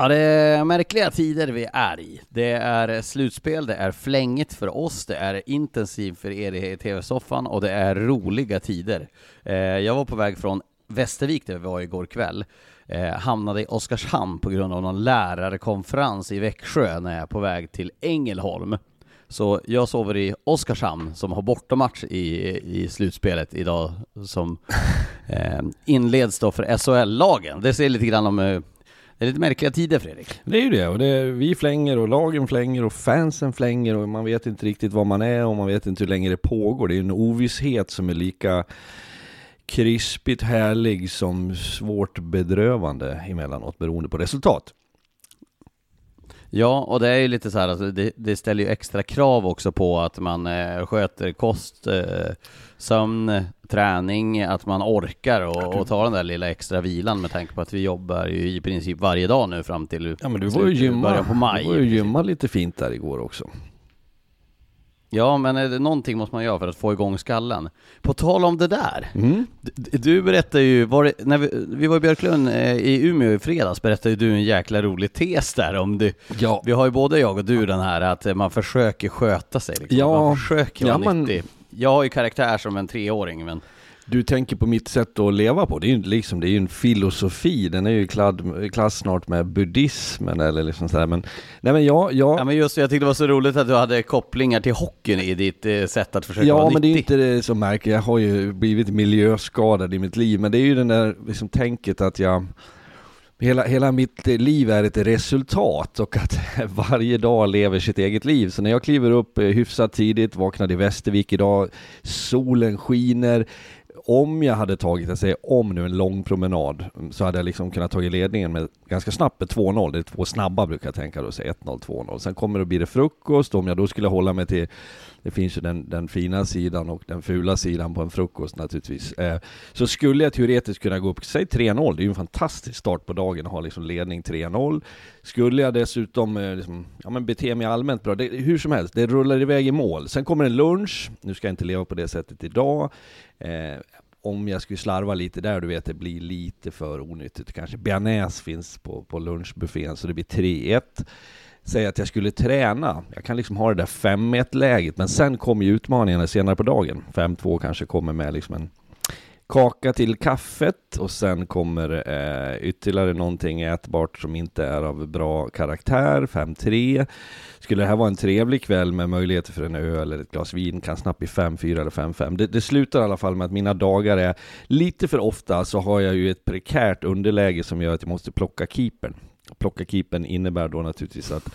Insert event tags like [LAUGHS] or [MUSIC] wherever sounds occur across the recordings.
Ja, det är märkliga tider vi är i. Det är slutspel, det är flängigt för oss, det är intensivt för er i TV-soffan och det är roliga tider. Eh, jag var på väg från Västervik där vi var igår kväll, eh, hamnade i Oskarshamn på grund av någon lärarkonferens i Växjö när jag är på väg till Ängelholm. Så jag sover i Oskarshamn som har bortamatch i, i slutspelet idag som eh, inleds då för SHL-lagen. Det ser lite grann om eh, det är lite märkliga tider Fredrik. Det är ju det, och det är, vi flänger och lagen flänger och fansen flänger och man vet inte riktigt vad man är och man vet inte hur länge det pågår. Det är en ovisshet som är lika krispigt härlig som svårt bedrövande emellanåt beroende på resultat. Ja, och det är ju lite så här, alltså, det, det ställer ju extra krav också på att man eh, sköter kost, eh, sömn, träning, att man orkar och, och tar den där lilla extra vilan med tanke på att vi jobbar ju i princip varje dag nu fram till Ja men du var ju gymma, början på maj. du var ju gymma lite fint där igår också. Ja, men någonting måste man göra för att få igång skallen. På tal om det där. Mm. Du, du berättade ju, var det, när vi, vi var i Björklund eh, i Umeå i fredags, berättade du en jäkla rolig tes där om du, Ja. vi har ju både jag och du den här att man försöker sköta sig liksom. Ja. Man försöker vara Ja, nyttig. Jag har ju karaktär som en treåring men Du tänker på mitt sätt att leva på. Det är ju liksom, det är ju en filosofi. Den är ju kladd, klass snart med buddhismen eller liksom sådär. Men, nej men jag, jag Ja men just jag tyckte det var så roligt att du hade kopplingar till hockeyn i ditt eh, sätt att försöka vara Ja, men det är nyttig. inte det som märker. Jag har ju blivit miljöskadad i mitt liv, men det är ju den där liksom tänket att jag Hela, hela mitt liv är ett resultat och att [LAUGHS] varje dag lever sitt eget liv. Så när jag kliver upp eh, hyfsat tidigt, vaknade i Västervik idag, solen skiner. Om jag hade tagit, jag säger om nu, en lång promenad så hade jag liksom kunnat ta ledningen med ganska snabbt med 2-0. Det är två snabba brukar jag tänka då, så 1-0, 2-0. Sen kommer det att bli det frukost, om jag då skulle hålla mig till det finns ju den, den fina sidan och den fula sidan på en frukost naturligtvis. Eh, så skulle jag teoretiskt kunna gå upp, säg 3-0, det är ju en fantastisk start på dagen att ha liksom ledning 3-0. Skulle jag dessutom eh, liksom, ja, men bete mig allmänt bra, det, hur som helst, det rullar iväg i mål. Sen kommer en lunch, nu ska jag inte leva på det sättet idag. Eh, om jag skulle slarva lite där, du vet, det blir lite för onyttigt kanske. Bearnaise finns på, på lunchbuffén, så det blir 3-1 säga att jag skulle träna. Jag kan liksom ha det där 5-1 läget, men sen kommer ju utmaningarna senare på dagen. 5-2 kanske kommer med liksom en kaka till kaffet och sen kommer eh, ytterligare någonting ätbart som inte är av bra karaktär, 5-3. Skulle det här vara en trevlig kväll med möjligheter för en öl eller ett glas vin kan snabbt bli 5-4 eller 5-5. Det, det slutar i alla fall med att mina dagar är lite för ofta så har jag ju ett prekärt underläge som gör att jag måste plocka keepern. Plocka keepern innebär då naturligtvis att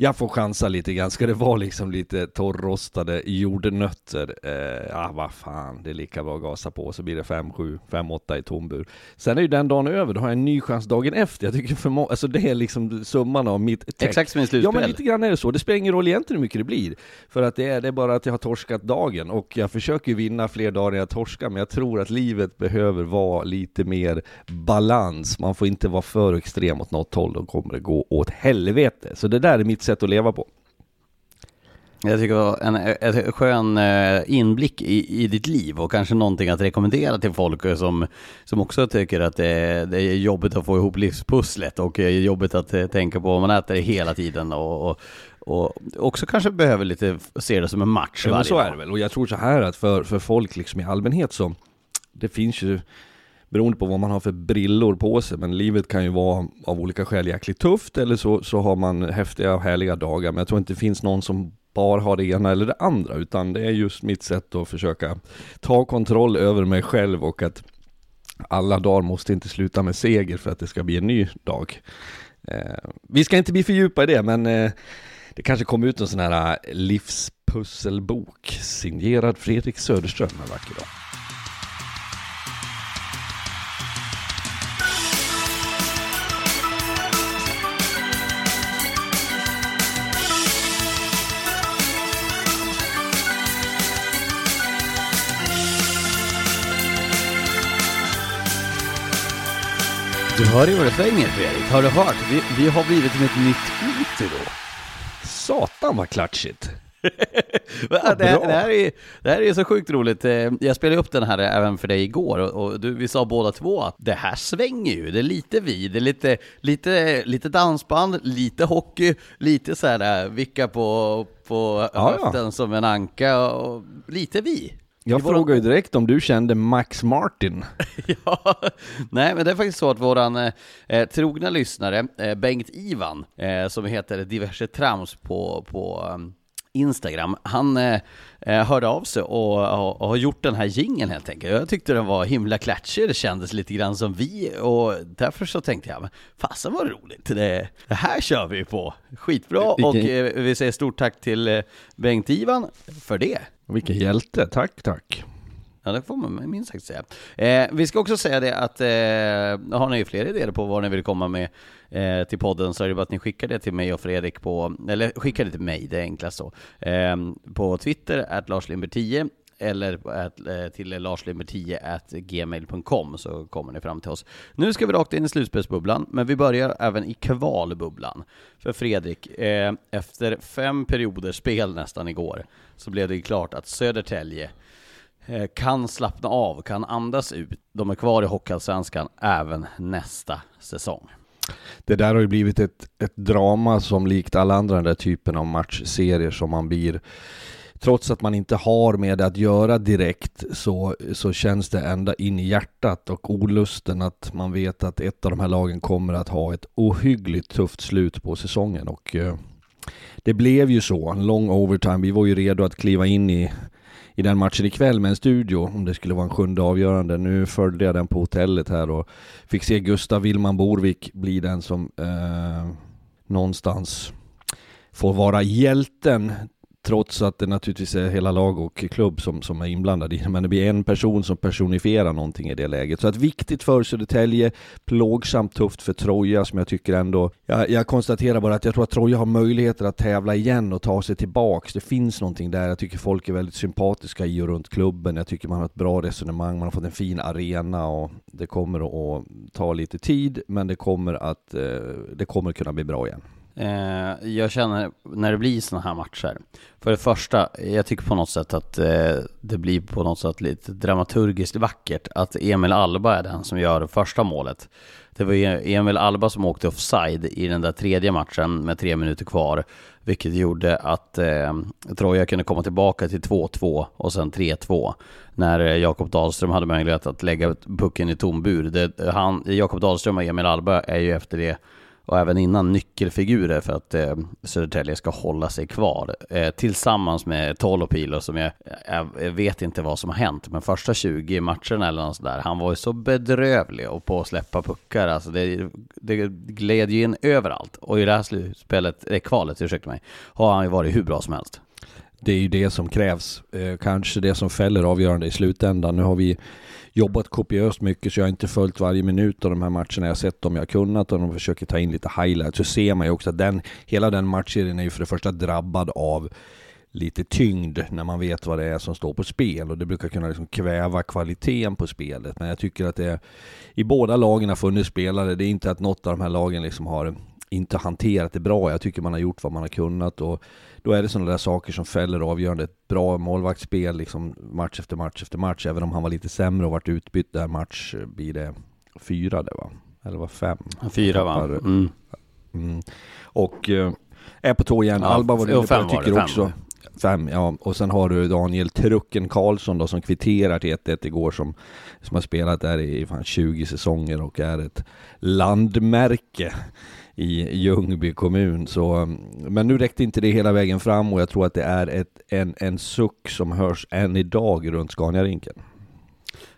jag får chansa lite grann. Ska det vara liksom lite torrrostade jordnötter? Eh, ja, vad fan, det är lika bra att gasa på så blir det 5-7, 5-8 i tombur. Sen är ju den dagen över, då har jag en ny chans dagen efter. Jag tycker för alltså det är liksom summan av mitt tech. Exakt som i Ja slutspel. men lite grann är det så. Det spelar ingen roll egentligen hur mycket det blir. För att det är, det är bara att jag har torskat dagen och jag försöker vinna fler dagar än jag torskar. Men jag tror att livet behöver vara lite mer balans. Man får inte vara för extrem åt något håll, då kommer det gå åt helvete. Så det där är mitt sätt att leva på. Jag tycker det var en, en skön eh, inblick i, i ditt liv och kanske någonting att rekommendera till folk som, som också tycker att det, det är jobbigt att få ihop livspusslet och eh, jobbigt att eh, tänka på vad man äter hela tiden och, och, och också kanske behöver lite se det som en match Ja, men varje så dag. är det väl. Och jag tror så här att för, för folk liksom i allmänhet så, det finns ju, beroende på vad man har för brillor på sig, men livet kan ju vara av olika skäl jäkligt tufft, eller så, så har man häftiga och härliga dagar. Men jag tror inte det finns någon som bara har det ena eller det andra, utan det är just mitt sätt att försöka ta kontroll över mig själv och att alla dagar måste inte sluta med seger för att det ska bli en ny dag. Eh, vi ska inte bli för djupa i det, men eh, det kanske kommer ut en sån här eh, livspusselbok signerad Fredrik Söderström en vacker dag. Du hör ju vad det svänger Fredrik, har du hört? Vi, vi har blivit som ett nytt utro. Satan vad klatschigt! [LAUGHS] det, det, här är, det här är så sjukt roligt. Eh, Jag spelade upp den här även för dig igår och, du, vi sa båda två att det här svänger ju. Det är lite vi, det är lite, lite, lite dansband, lite hockey, lite så här äh, vicka på, på Ja, ja. höften som en anka och lite vi. Jag våran- frågade ju direkt om du kände Max Martin. [LAUGHS] Ja, nej men det är faktiskt så att våran eh, eh, trogna lyssnare, eh, Bengt-Ivan, eh, som heter diverse trams på, på um, Instagram, han eh, eh, hörde av sig och, och, och har gjort den här jingeln helt enkelt. Jag tyckte den var himla klatschig, det kändes lite grann som vi och därför så tänkte jag, fasen vad roligt, det, det här kör vi på. Skitbra och eh, vi säger stort tack till eh, Bengt-Ivan för det. Vilken hjälte, tack tack. Ja, det får man minst sagt säga. Eh, vi ska också säga det att eh, har ni fler idéer på vad ni vill komma med eh, till podden så är det bara att ni skickar det till mig och Fredrik på, eller skickar det till mig, det är enklast så. Eh, på Twitter, at larslimber10 eller at, eh, till larslimber10 at gmail.com så kommer ni fram till oss. Nu ska vi rakt in i slutspelsbubblan, men vi börjar även i kvalbubblan. För Fredrik, eh, efter fem perioder spel nästan igår, så blev det klart att Södertälje Eh, kan slappna av, kan andas ut. De är kvar i Hockeyallsvenskan även nästa säsong. Det där har ju blivit ett, ett drama som likt alla andra den där typen av matchserier som man blir Trots att man inte har med det att göra direkt så, så känns det ända in i hjärtat och olusten att man vet att ett av de här lagen kommer att ha ett ohyggligt tufft slut på säsongen och eh, det blev ju så, en lång overtime. Vi var ju redo att kliva in i, i den matchen ikväll med en studio om det skulle vara en sjunde avgörande. Nu följde jag den på hotellet här och fick se Gustav Willman Borvik bli den som eh, någonstans får vara hjälten Trots att det naturligtvis är hela lag och klubb som, som är inblandade i det. Men det blir en person som personifierar någonting i det läget. Så att viktigt för Södertälje, plågsamt tufft för Troja som jag tycker ändå... Jag, jag konstaterar bara att jag tror att Troja har möjligheter att tävla igen och ta sig tillbaks. Det finns någonting där. Jag tycker folk är väldigt sympatiska i och runt klubben. Jag tycker man har ett bra resonemang. Man har fått en fin arena och det kommer att, ta lite tid. Men det kommer att... Eh, det kommer kunna bli bra igen. Eh, jag känner när det blir sådana här matcher. För det första, jag tycker på något sätt att eh, det blir på något sätt lite dramaturgiskt vackert att Emil Alba är den som gör första målet. Det var ju Emil Alba som åkte offside i den där tredje matchen med tre minuter kvar. Vilket gjorde att eh, Troja kunde komma tillbaka till 2-2 och sen 3-2. När Jakob Dahlström hade möjlighet att lägga pucken i tom bur. Det, han, Jakob Dahlström och Emil Alba är ju efter det och även innan nyckelfigurer för att eh, Södertälje ska hålla sig kvar. Eh, tillsammans med Tolopilo som jag, jag, vet inte vad som har hänt, men första 20 matcherna eller något sådär, han var ju så bedrövlig och på att släppa puckar. Alltså det, det gled ju in överallt. Och i det här slutspelet, eh, kvalet, ursäkta mig, har han ju varit hur bra som helst. Det är ju det som krävs. Eh, kanske det som fäller avgörande i slutändan. Nu har vi jobbat kopiöst mycket så jag har inte följt varje minut av de här matcherna. Jag har sett dem jag har kunnat och de försöker ta in lite highlights. Så ser man ju också att den, hela den matchserien är ju för det första drabbad av lite tyngd när man vet vad det är som står på spel och det brukar kunna liksom kväva kvaliteten på spelet. Men jag tycker att det i båda lagen har funnits spelare. Det är inte att något av de här lagen liksom har inte hanterat det bra. Jag tycker man har gjort vad man har kunnat och då är det sådana där saker som fäller avgörande. Ett bra målvaktsspel liksom match efter match efter match. Även om han var lite sämre och varit utbytt där match blir det fyra det va? Eller var fem? Fyra va? Mm. Mm. Och äh, är på tå igen. Ja, Alba var inne på jag tycker det, också. Fem, ja. Och sen har du Daniel Trucken Karlsson då som kvitterar till 1-1 igår som, som har spelat där i fan 20 säsonger och är ett landmärke i Ljungby kommun. Så, men nu räckte inte det hela vägen fram och jag tror att det är ett, en, en suck som hörs än idag runt Scaniarinken.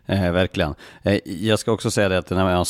Eh, verkligen. Eh, jag ska också säga det att när man,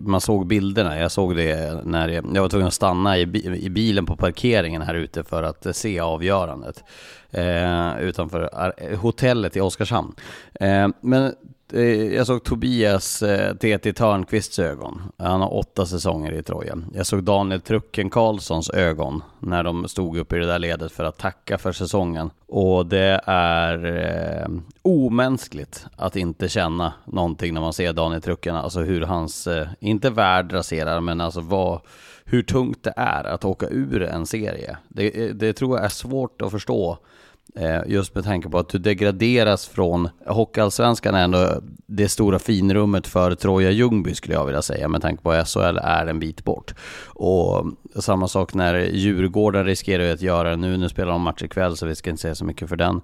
man såg bilderna, jag såg det när jag, jag var tvungen att stanna i, i, bilen på parkeringen här ute för att eh, se avgörandet. Eh, utanför eh, hotellet i Oskarshamn. Eh, men Eh, jag såg Tobias eh, TT Törnqvists ögon. Han har åtta säsonger i Troja. Jag såg Daniel Trucken Karlssons ögon när de stod upp i det där ledet för att tacka för säsongen. Och det är eh, omänskligt att inte känna någonting när man ser Daniel Trucken, alltså hur hans, eh, inte värld raserar, men alltså vad, hur tungt det är att åka ur en serie. Det, eh, det tror jag är svårt att förstå just med tanke på att du degraderas från Hockeyallsvenskan är ändå det stora finrummet för Troja Ljungby skulle jag vilja säga med tanke på att SHL är en bit bort. Och samma sak när Djurgården riskerar att göra det nu. Nu spelar de match ikväll så vi ska inte säga så mycket för den.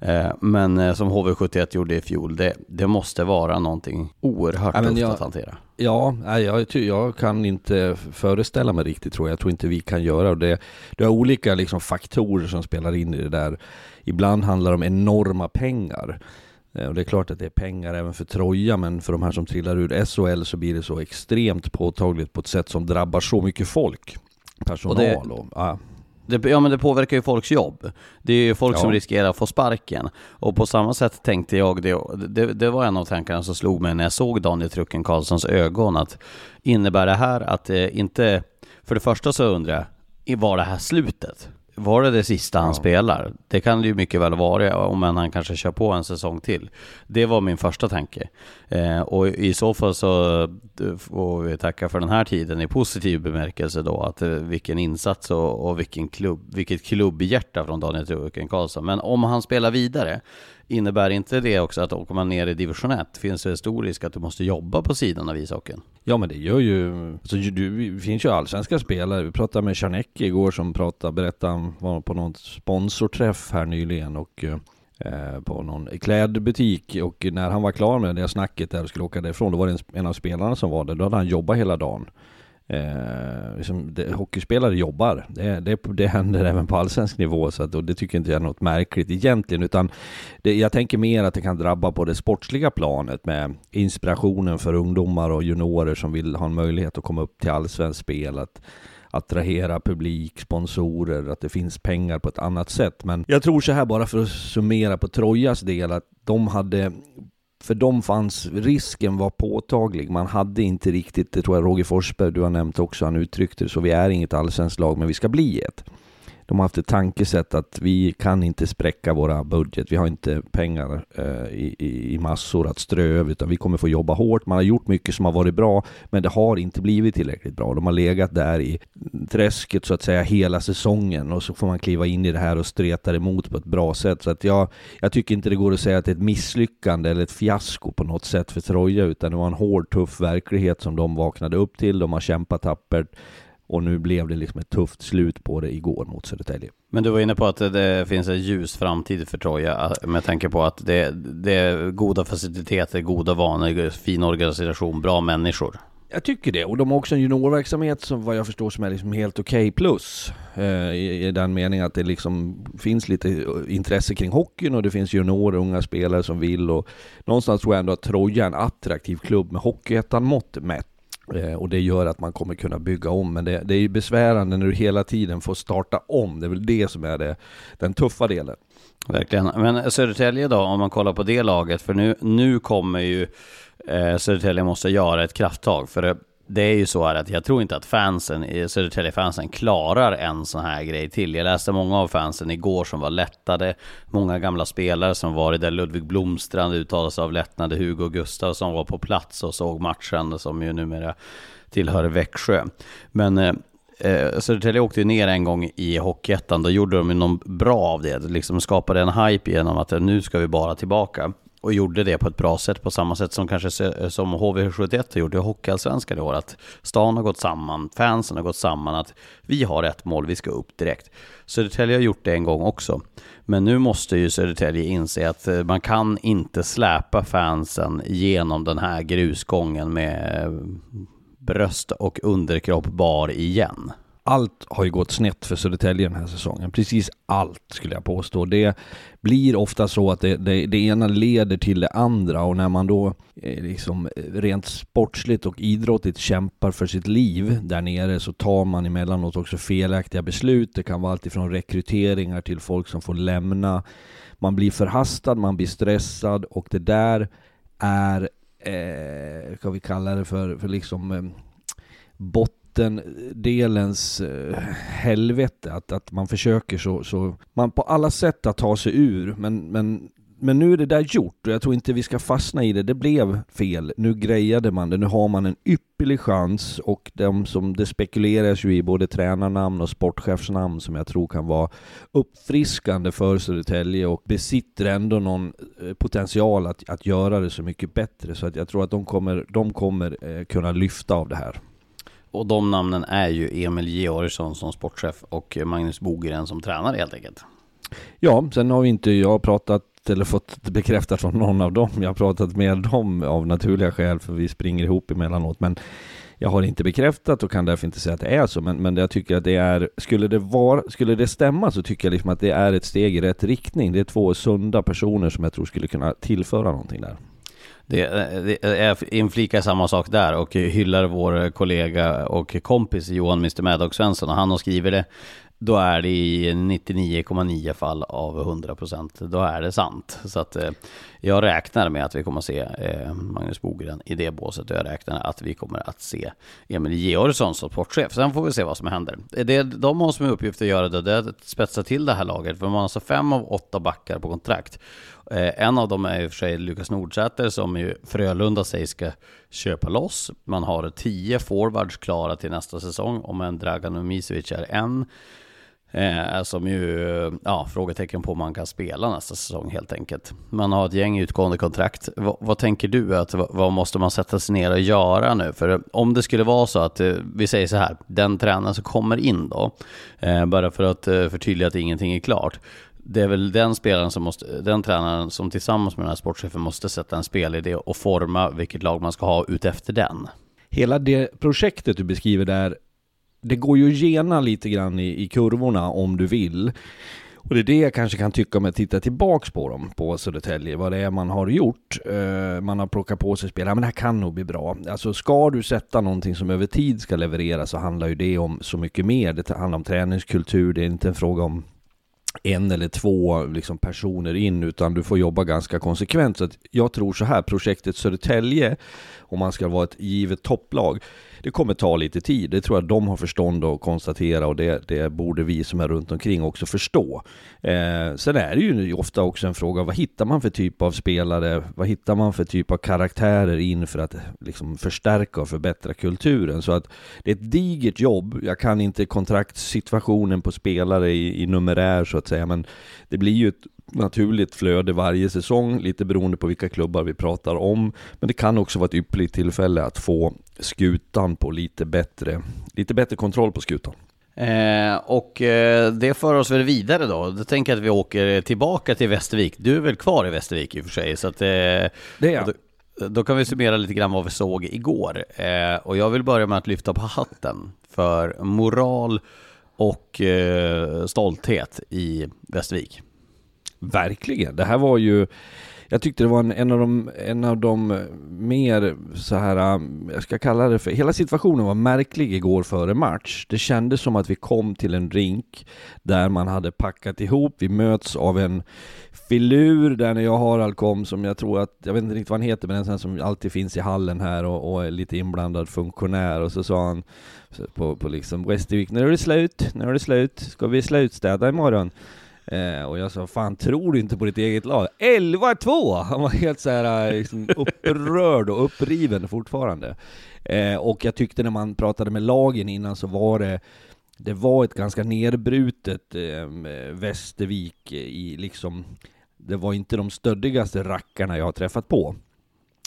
Eh, men eh, som HV71 gjorde i fjol, det, det måste vara någonting oerhört ja, tufft jag, att hantera. Ja, jag, jag kan inte föreställa mig riktigt tror jag. Jag tror inte vi kan göra det. Det är olika liksom, faktorer som spelar in i det där. Ibland handlar det om enorma pengar. Eh, och det är klart att det är pengar även för Troja, men för de här som trillar ur SHL så blir det så extremt påtagligt på ett sätt som drabbar så mycket folk. Personal och, det, och ja. Det, ja men det påverkar ju folks jobb. Det är ju folk ja. som riskerar att få sparken. Och på samma sätt tänkte jag, det, det, det var en av tankarna som slog mig när jag såg Daniel Trucken Karlssons ögon, att innebär det här att det inte, för det första så undrar jag, var det här slutet? Var det det sista han spelar? Det kan det ju mycket väl vara, om han kanske kör på en säsong till. Det var min första tanke. Eh, och i så fall så eh, får vi tacka för den här tiden i positiv bemärkelse då, att eh, vilken insats och, och vilken klubb, vilket klubbhjärta från Daniel Truken Karlsson. Men om han spelar vidare, Innebär inte det också att åker man ner i division 1 finns det stor risk att du måste jobba på sidan av ishockeyn? Ja men det gör ju, alltså, det finns ju allsvenska spelare. Vi pratade med Czarnecki igår som pratade, berättade, han var på någon sponsorträff här nyligen och eh, på någon klädbutik och när han var klar med det snacket där och skulle åka därifrån, då var det en av spelarna som var där. Då hade han jobbat hela dagen. Eh, liksom, det, hockeyspelare jobbar. Det, det, det händer även på allsvensk nivå, så att, och det tycker inte jag är något märkligt egentligen, utan det, jag tänker mer att det kan drabba på det sportsliga planet med inspirationen för ungdomar och juniorer som vill ha en möjlighet att komma upp till allsvensk spel, att attrahera publik, sponsorer, att det finns pengar på ett annat sätt. Men jag tror så här bara för att summera på Trojas del, att de hade för dem fanns, risken var påtaglig. Man hade inte riktigt, det tror jag Roger Forsberg, du har nämnt också, han uttryckte det så, vi är inget allsvenskt lag men vi ska bli ett de har haft ett tankesätt att vi kan inte spräcka våra budget. Vi har inte pengar eh, i, i, massor att strö över, utan vi kommer få jobba hårt. Man har gjort mycket som har varit bra, men det har inte blivit tillräckligt bra. De har legat där i träsket så att säga hela säsongen och så får man kliva in i det här och streta emot på ett bra sätt. Så att jag, jag tycker inte det går att säga att det är ett misslyckande eller ett fiasko på något sätt för Troja, utan det var en hård, tuff verklighet som de vaknade upp till. De har kämpat tappert. Och nu blev det liksom ett tufft slut på det igår mot Södertälje. Men du var inne på att det finns en ljus framtid för Troja med tanke på att det, det är goda faciliteter, goda vanor, fin organisation, bra människor. Jag tycker det, och de har också en juniorverksamhet som vad jag förstår som är liksom helt okej okay plus. Eh, i, I den meningen att det liksom finns lite intresse kring hockeyn och det finns juniorer, unga spelare som vill och någonstans tror jag ändå att Troja är en attraktiv klubb med Hockeyettan-mått mätt. Eh, och det gör att man kommer kunna bygga om, men det, det är ju besvärande när du hela tiden får starta om. Det är väl det som är det, den tuffa delen. Verkligen. Men Södertälje då, om man kollar på det laget, för nu, nu kommer ju eh, Södertälje måste göra ett krafttag. För det, det är ju så här att jag tror inte att fansen, Södertälje-fansen klarar en sån här grej till. Jag läste många av fansen igår som var lättade. Många gamla spelare som varit där. Ludvig Blomstrand uttalade sig av lättnade. Hugo Gustav som var på plats och såg matchen som ju numera tillhör Växjö. Men eh, eh, Södertälje åkte ju ner en gång i Hockeyettan. Då gjorde de ju någon bra av det. Liksom skapade en hype genom att eh, nu ska vi bara tillbaka och gjorde det på ett bra sätt, på samma sätt som kanske som HV71 har gjort i Hockeyallsvenskan i år. Att stan har gått samman, fansen har gått samman, att vi har ett mål, vi ska upp direkt. Södertälje har gjort det en gång också. Men nu måste ju Södertälje inse att eh, man kan inte släpa fansen genom den här grusgången med eh, bröst och underkropp bar igen allt har ju gått snett för Södertälje den här säsongen. Precis allt skulle jag påstå. Det blir ofta så att det, det, det ena leder till det andra och när man då eh, liksom eh, rent sportsligt och idrottigt kämpar för sitt liv där nere så tar man emellanåt också felaktiga beslut. Det kan vara allt ifrån rekryteringar till folk som får lämna. Man blir förhastad, man blir stressad och det där är, eh, ska vi kalla det för, för liksom eh, botten delens eh, helvete. Att, att man försöker så, så, man på alla sätt att ta sig ur. Men, men, men nu är det där gjort och jag tror inte vi ska fastna i det. Det blev fel. Nu grejade man det. Nu har man en ypperlig chans och de som det spekuleras ju i både tränarnamn och sportchefsnamn som jag tror kan vara uppfriskande för Södertälje och besitter ändå någon eh, potential att, att göra det så mycket bättre. Så att jag tror att de kommer, de kommer eh, kunna lyfta av det här. Och de namnen är ju Emil Georgsson som sportchef och Magnus Bogren som tränare helt enkelt. Ja, sen har vi inte jag pratat eller fått bekräftat från någon av dem. Jag har pratat med dem av naturliga skäl för vi springer ihop emellanåt. Men jag har inte bekräftat och kan därför inte säga att det är så. Men, men jag tycker att det är, skulle det, var, skulle det stämma så tycker jag liksom att det är ett steg i rätt riktning. Det är två sunda personer som jag tror skulle kunna tillföra någonting där. Det, det är inflika samma sak där och hyllar vår kollega och kompis Johan Mr Maddox Svensson och han har skrivit det då är det i 99,9 fall av 100 procent. då är det sant. Så att eh, jag räknar med att vi kommer att se eh, Magnus Bogren i det båset och jag räknar att vi kommer att se Emil Georgsson som sportchef. Sen får vi se vad som händer. Det de har som uppgift att göra det, det är att spetsa till det här laget. För man har alltså fem av åtta backar på kontrakt. Eh, en av dem är i och för sig Lukas Nordsäter som ju Frölunda säger ska köpa loss. Man har tio forwards klara till nästa säsong, om en Dragan Umisevic är en. Eh, som ju, ja, frågetecken på om man kan spela nästa säsong helt enkelt. Man har ett gäng utgående kontrakt. V vad tänker du, att vad måste man sätta sig ner och göra nu? För eh, om det skulle vara så att, eh, vi säger så här, den tränaren som kommer in då, eh, bara för att eh, förtydliga att ingenting är klart, det är väl den spelaren som måste, den tränaren som tillsammans med den här sportchefen måste sätta en spelidé och forma vilket lag man ska ha utefter den. Hela det projektet du beskriver där, det går ju att gena lite grann i, i kurvorna om du vill. Och det är det jag kanske kan tycka om jag tittar tillbaks på dem på Södertälje, vad det är man har gjort. Uh, man har plockat på sig spelare, men det här kan nog bli bra. Alltså ska du sätta någonting som över tid ska leverera så handlar ju det om så mycket mer. Det handlar om träningskultur, det är inte en fråga om en eller två liksom, personer in utan du får jobba ganska konsekvent. Så jag tror så här, projektet Södertälje, om man ska vara ett givet topplag, det kommer ta lite tid. Det tror jag de har förstånd att konstatera och det, det borde vi som är runt omkring också förstå. Eh, sen är det ju ofta också en fråga, vad hittar man för typ av spelare? Vad hittar man för typ av karaktärer in för att liksom, förstärka och förbättra kulturen? Så att det är ett digert jobb. Jag kan inte kontraktssituationen på spelare i, i numerär så att säga, men det blir ju ett naturligt flöde varje säsong, lite beroende på vilka klubbar vi pratar om. Men det kan också vara ett ypperligt tillfälle att få skutan på lite bättre, lite bättre kontroll på skutan. Eh, och eh, det för oss väl vidare då. Då tänker jag att vi åker tillbaka till Västervik. Du är väl kvar i Västervik i och för sig? Så att, eh, det är jag. Då kan vi summera lite grann vad vi såg igår. Eh, och jag vill börja med att lyfta på hatten för moral och eh, stolthet i Västervik. Verkligen. Det här var ju jag tyckte det var en, en, av de, en av de mer så här, um, jag ska kalla det för, hela situationen var märklig igår före match. Det kändes som att vi kom till en rink där man hade packat ihop, vi möts av en filur där när jag Harald kom som jag tror att, jag vet inte riktigt vad han heter men en sån som alltid finns i hallen här och, och är lite inblandad funktionär och så sa han på, på liksom Västervik, när är det slut? När är det slut? Ska vi slutstäda imorgon? Eh, och jag sa, fan tror du inte på ditt eget lag? 11-2! Han var helt så här eh, liksom [LAUGHS] upprörd och uppriven fortfarande. Eh, och jag tyckte när man pratade med lagen innan så var det det var ett ganska nerbrutet eh, Västervik i liksom Det var inte de stöddigaste rackarna jag har träffat på.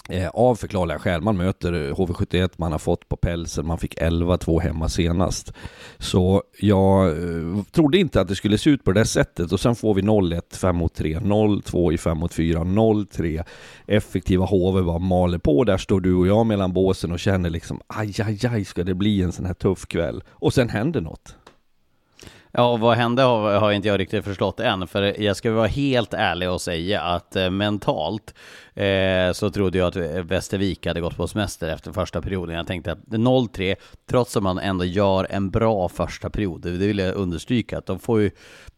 Eh, av förklarliga skäl. Man möter eh, HV71, man har fått på pälsen, man fick 11-2 hemma senast. Så jag eh, trodde inte att det skulle se ut på det sättet och sen får vi 0-1 5 mot 3, 0-2 i 5 mot 4, 0-3. Effektiva HV bara maler på. Där står du och jag mellan båsen och känner liksom aj, aj, aj, ska det bli en sån här tuff kväll? Och sen händer något. Ja, vad hände har, har inte jag riktigt förstått än, för jag ska vara helt ärlig och säga att eh, mentalt eh, så trodde jag att eh, Västervik hade gått på semester efter första perioden. Jag tänkte att 0-3, trots att man ändå gör en bra första period, det vill jag understryka, att de får ju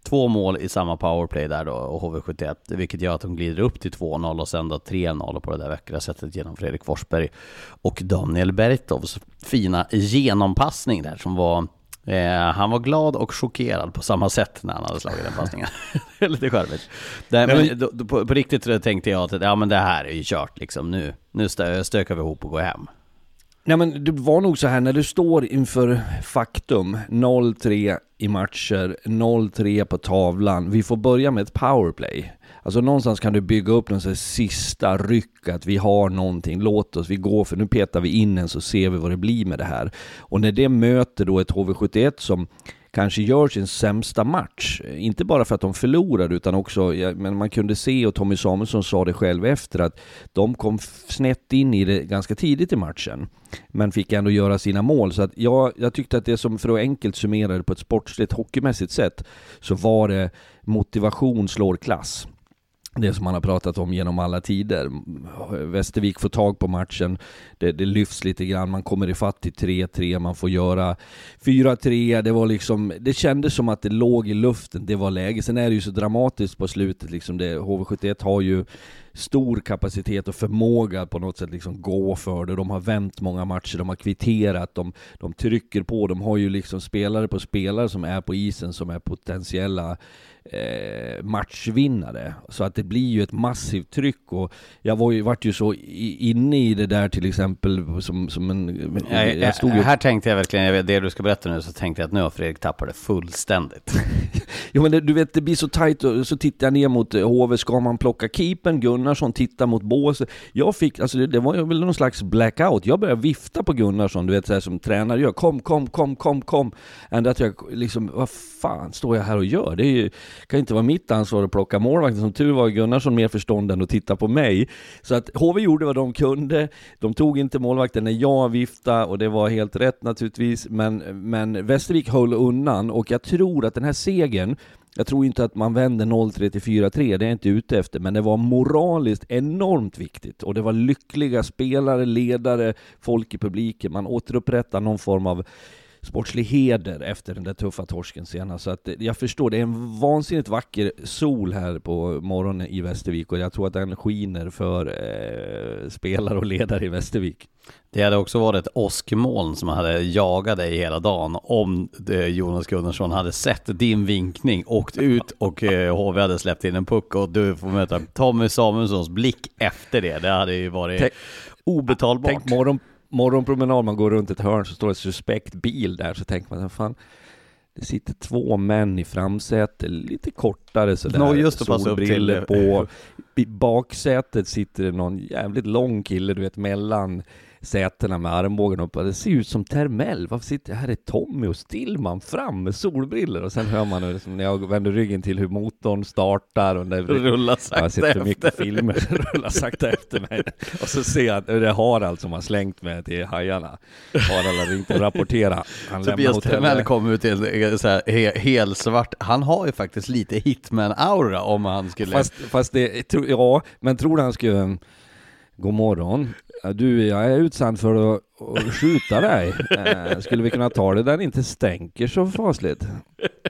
två mål i samma powerplay där då, och HV71, vilket gör att de glider upp till 2-0 och sen då 3-0 på det där vackra sättet genom Fredrik Forsberg och Daniel Bertovs fina genompassning där som var han var glad och chockerad på samma sätt när han hade slagit den passningen. [LAUGHS] Lite charmigt. men, men då, på, på, riktigt tänkte jag att ja, men det här är ju kört liksom. Nu, nu stö, stökar vi ihop och går hem. Nej men det var nog så här när du står inför faktum 0-3 i matcher, 0-3 på tavlan. Vi får börja med ett powerplay. Alltså någonstans kan du bygga upp någon sista ryck, att vi har någonting, låt oss, vi går för nu petar vi in en så ser vi vad det blir med det här. Och när det möter då ett HV71 som kanske gör sin sämsta match. Inte bara för att de förlorade utan också, ja, men man kunde se och Tommy Samuelsson sa det själv efter att de kom snett in i det ganska tidigt i matchen. Men fick ändå göra sina mål. Så att jag, jag tyckte att det som, för att enkelt summera det på ett sportsligt hockeymässigt sätt, så var det motivation slår klass det som man har pratat om genom alla tider. Västervik får tag på matchen, det, det lyfts lite grann, man kommer ifatt till 3-3, man får göra 4-3, det var liksom, det kändes som att det låg i luften, det var läge. Sen är det ju så dramatiskt på slutet liksom, det, HV71 har ju stor kapacitet och förmåga på något sätt liksom gå för det. De har vänt många matcher, de har kvitterat, de, de trycker på, de har ju liksom spelare på spelare som är på isen som är potentiella eh, matchvinnare. Så att det blir ju ett massivt tryck och jag var ju, vart ju så i, inne i det där till exempel som, som en... Jag, jag stod ju... Här tänkte jag verkligen, det du ska berätta nu, så tänkte jag att nu har Fredrik tappat det fullständigt. [LAUGHS] jo men det, du vet, det blir så tajt och så tittar jag ner mot HV, ska man plocka keepen? Gunnarsson tittar mot båset. Jag fick, alltså det, det var väl någon slags blackout. Jag började vifta på Gunnarsson, du vet så här, som tränare gör. Kom, kom, kom, kom, kom. Ända att jag liksom, vad fan står jag här och gör? Det är ju, kan inte vara mitt ansvar att plocka målvakten. Som tur var Gunnarsson mer förstånd än att titta på mig. Så att HV gjorde vad de kunde. De tog inte målvakten när jag viftade och det var helt rätt naturligtvis. Men, men Västervik höll undan och jag tror att den här segern jag tror inte att man vänder 0-3 till 4-3, det är jag inte ute efter, men det var moraliskt enormt viktigt och det var lyckliga spelare, ledare, folk i publiken. Man återupprättar någon form av sportslig heder efter den där tuffa torsken senast. Så att jag förstår, det är en vansinnigt vacker sol här på morgonen i Västervik och jag tror att den skiner för eh, spelare och ledare i Västervik. Det hade också varit ett åskmoln som hade jagat dig hela dagen om Jonas Gunnarsson hade sett din vinkning, åkt ut och HV eh, hade släppt in en puck och du får möta Tommy Samuelssons blick efter det. Det hade ju varit tänk, obetalbart. Tänk morgon, morgonpromenad, man går runt ett hörn så står en suspekt bil där så tänker man, fan det sitter två män i framsätet, lite kortare sådär, no, just solbriller på. [LAUGHS] I baksätet sitter det någon jävligt lång kille, du vet mellan sätena med armbågen upp. Det ser ut som Termell. Varför sitter här är Tommy och Stillman fram med solbriller och sen hör man hur, liksom, när jag vänder ryggen till hur motorn startar och det rullar sakta Jag har sett för mycket filmer, [LAUGHS] rullar sakta efter mig. Och så ser jag att det är Harald som har slängt mig till hajarna. Harald har ringt och rapporterat. Han Tobias Termell kom ut i en så här, he, helsvart, han har ju faktiskt lite hitman-aura om han skulle... Fast, fast det, ja, men tror du han skulle God morgon. Du, jag är utsänd för att, att skjuta dig. [LAUGHS] Eh, skulle vi kunna ta det där det inte stänker så fasligt?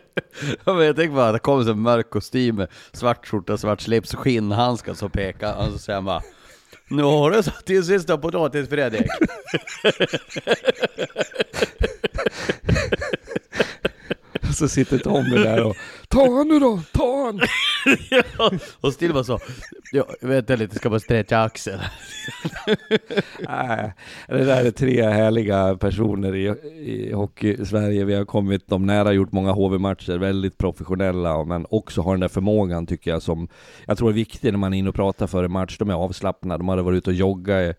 [LAUGHS] jag tänker bara att det kommer en mörk kostym med svart skjorta, svart slips, skinnhandskar så pekar och säger han bara Nu har du satt din sista potatis Fredrik. [LAUGHS] så sitter Tommy där och Ta han nu då, ta han! [LAUGHS] ja, och Still bara så, ja, vänta lite, ska bara stretcha axeln. [LAUGHS] Nej, det där är tre härliga personer i, i hockey-Sverige. Vi har kommit dem nära, gjort många HV-matcher, väldigt professionella, men också har den där förmågan tycker jag som jag tror är viktig när man är inne och pratar före match. De är avslappnade, de hade varit ute och joggat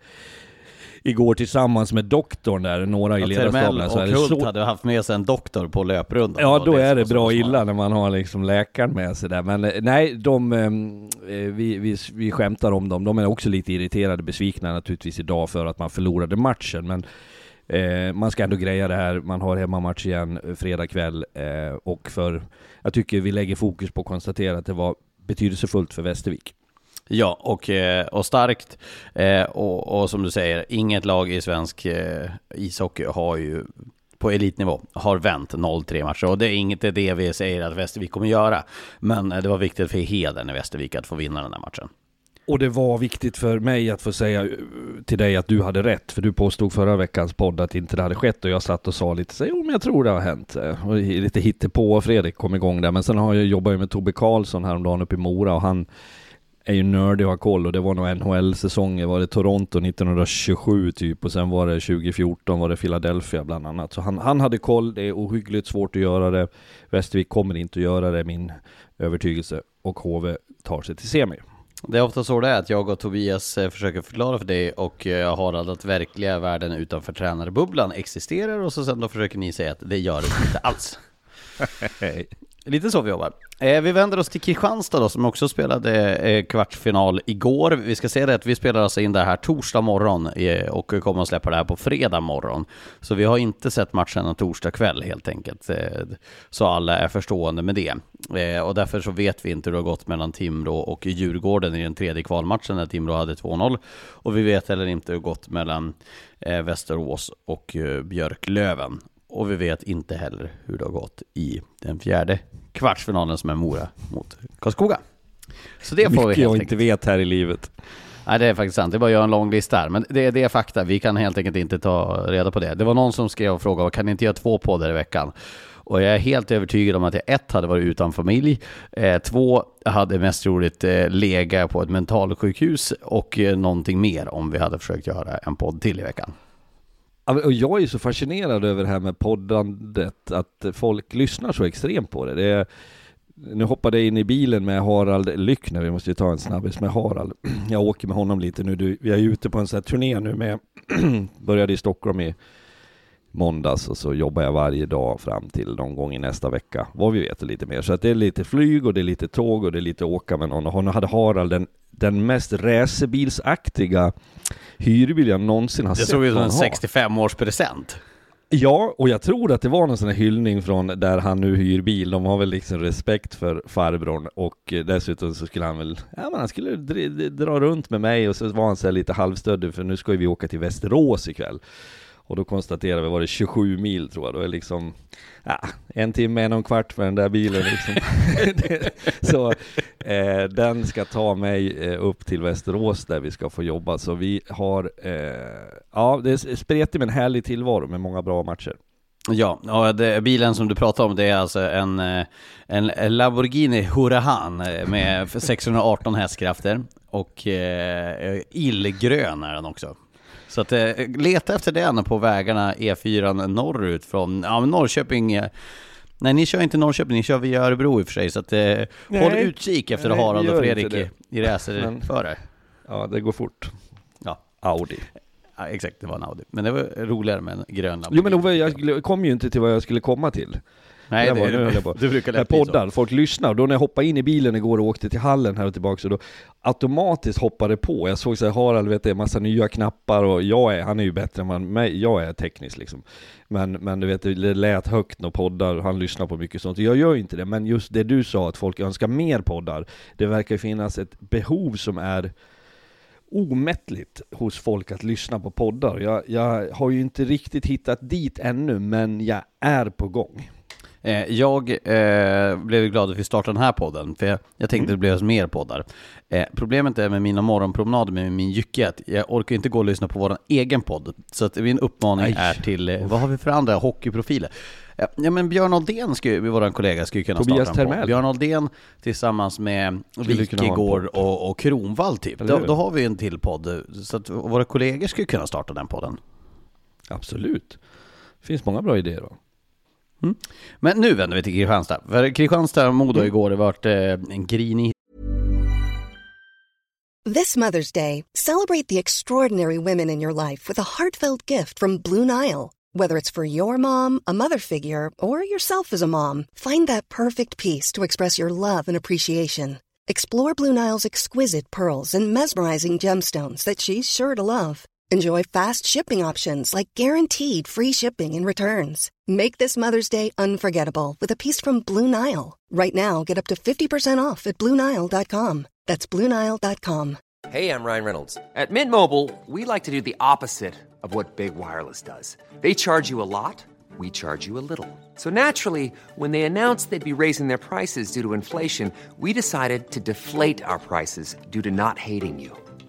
igår tillsammans med doktorn där, några i ledarstaben. och Hult så... hade haft med sig en doktor på löprundan. Ja, då det är det bra illa när man har liksom läkaren med sig där. Men eh, nej, de, ehm, eh, vi, vi, vi skämtar om dem. De är också lite irriterade, besvikna naturligtvis idag för att man förlorade matchen. Men eh, man ska ändå greja det här. Man har hemmamatch igen eh, fredag kväll. Eh, och för, jag tycker vi lägger fokus på att konstatera att det var betydelsefullt för Västervik. Ja, och, eh, och starkt. Eh, och, och som du säger, inget lag i svensk eh, ishockey har ju på elitnivå har vänt 0-3 matcher och det är inte det vi säger att Västervik kommer göra. Men det var viktigt för Heden i Västervik att få vinna den här matchen. Och det var viktigt för mig att få säga till dig att du hade rätt, för du påstod förra veckans podd att inte det hade skett och jag satt och sa lite så jo men jag tror det har hänt. Och lite hittepå och Fredrik kom igång där, men sen har jag jobbat med Tobbe Karlsson häromdagen uppe i Mora och han är ju nördig och har koll och det var nog NHL-säsonger, var det Toronto 1927 typ och sen var det 2014 var det Philadelphia bland annat. Så han, han hade koll, det är ohyggligt svårt att göra det. Västervik kommer inte att göra det, min övertygelse. Och HV tar sig till semi. Det är ofta så det är, att jag och Tobias eh, försöker förklara för dig och eh, Harald att verkliga världen utanför tränarbubblan existerar och så sen då försöker ni säga att det gör det inte alls. [LAUGHS] [LAUGHS] Lite så vi jobbar. Eh, vi vänder oss till Kristianstad då, som också spelade eh, kvartsfinal igår. Vi ska säga det att vi spelar alltså in det här torsdag morgon eh, och kommer att släppa det här på fredag morgon. Så vi har inte sett matchen en torsdag kväll helt enkelt. Eh, så alla är förstående med det. Eh, och därför så vet vi inte hur det har gått mellan Timrå och Djurgården i den tredje kvalmatchen när Timrå hade 2-0. Och vi vet heller inte hur det har gått mellan eh, Västerås och Björklöven. Och vi vet inte heller hur det har gått i den fjärde kvartsfinalen som är Mora mot Karlskoga. Så det får Mycket vi helt jag enkelt. inte vet här i livet. Nej, det är faktiskt sant. Det är bara att göra en lång lista här. Men det, det är fakta. Vi kan helt enkelt inte ta reda på det. Det var någon som skrev och frågade, kan ni inte göra två poddar i veckan? Och jag är helt övertygad om att jag ett hade varit utan familj, eh, två hade mest roligt eh, lega på ett mentalsjukhus och eh, någonting mer om vi hade försökt göra en podd till i veckan. Och jag är så fascinerad över det här med poddandet, att folk lyssnar så extremt på det. det är, nu hoppade jag in i bilen med Harald Lyckner, vi måste ju ta en snabbis med Harald. Jag åker med honom lite nu, vi är ute på en sån här turné nu med, [CLEARS THROAT] började i Stockholm i måndags och så jobbar jag varje dag fram till någon gång i nästa vecka, vad vi vet lite mer. Så att det är lite flyg och det är lite tåg och det är lite åka med någon. Och hon hade Harald den, den mest racerbilsaktiga hyrbil jag någonsin har det sett Det såg ut som en 65-årspresent. Ja, och jag tror att det var någon sån här hyllning från där han nu hyr bil. De har väl liksom respekt för farbrorn och dessutom så skulle han väl, ja men han skulle dra runt med mig och så var han så lite halvstöddig för nu ska vi åka till Västerås ikväll. Och då konstaterade vi, var det 27 mil tror jag, då är liksom ja, en timme, en och en kvart för den där bilen liksom. [LAUGHS] så eh, den ska ta mig eh, upp till Västerås där vi ska få jobba. Så vi har, eh, ja det är spretigt men härlig tillvaro med många bra matcher. Ja, och det, bilen som du pratar om det är alltså en, eh, en Lamborghini Huracan eh, med [LAUGHS] 618 hästkrafter och eh, illgrön är den också. Så att, eh, leta efter den på vägarna E4 norrut från ja, Norrköping. Eh, nej, ni kör inte Norrköping, ni kör via Örebro i och för sig. Så att, eh, håll utkik efter nej, Harald och Fredrik i, i racerförare. Ja, det går fort. Ja. Audi. Ja, exakt, det var en Audi. Men det var roligare med en grön Jo men Ove, jag kom ju inte till vad jag skulle komma till. Nej, det det, var- nu det, jag [LAUGHS] på. du brukar lätt bli så. poddar, folk lyssnar. Då när jag hoppade in i bilen igår och åkte till hallen här och tillbaka så då automatiskt hoppade på. Jag såg så här, Harald vet det, massa nya knappar och jag är, han är ju bättre än mig, jag är teknisk liksom. Men, men du vet, det lät högt när poddar, han lyssnar på mycket sånt. Jag gör ju inte det, men just det du sa att folk önskar mer poddar. Det verkar ju finnas ett behov som är omättligt hos folk att lyssna på poddar. Jag, jag har ju inte riktigt hittat dit ännu, men jag är på gång. Eh, jag eh, blev glad att vi startade den här podden, för jag, jag tänkte Mm. det blev mer poddar. Eh, problemet är med mina morgonpromenader med min jycke att jag orkar inte gå och lyssna på vår egen podd. Så att min uppmaning Nej. är till, eh, vad har vi för andra hockeyprofiler? Eh, ja men Björn skulle, vår kollega, skulle kunna Tobias starta en podd. Termell. Björn Aldén tillsammans med Wikegård och, och Kronvall typ. Då, då har vi en till podd, så att våra kollegor skulle kunna starta den podden. Absolut. Det finns många bra idéer då. Men nu vänder vi till Kristianstad. För Kristianstad och Mm. Modo igår, det vart eh, en grinig This Mother's Day, celebrate the extraordinary women in your life with a heartfelt gift from Blue Nile. Whether it's for your mom, a mother figure, or yourself as a mom, find that perfect piece to express your love and appreciation. Explore Blue Nile's exquisite pearls and mesmerizing gemstones that she's sure to love. Enjoy fast shipping options like guaranteed free shipping and returns. Make this Mother's Day unforgettable with a piece from Blue Nile. Right now, get up to 50% off at BlueNile.com. That's BlueNile.com. Hey, I'm Ryan Reynolds. At Mint Mobile, we like to do the opposite of what Big Wireless does. They charge you a lot, we charge you a little. So naturally, when they announced they'd be raising their prices due to inflation, we decided to deflate our prices due to not hating you.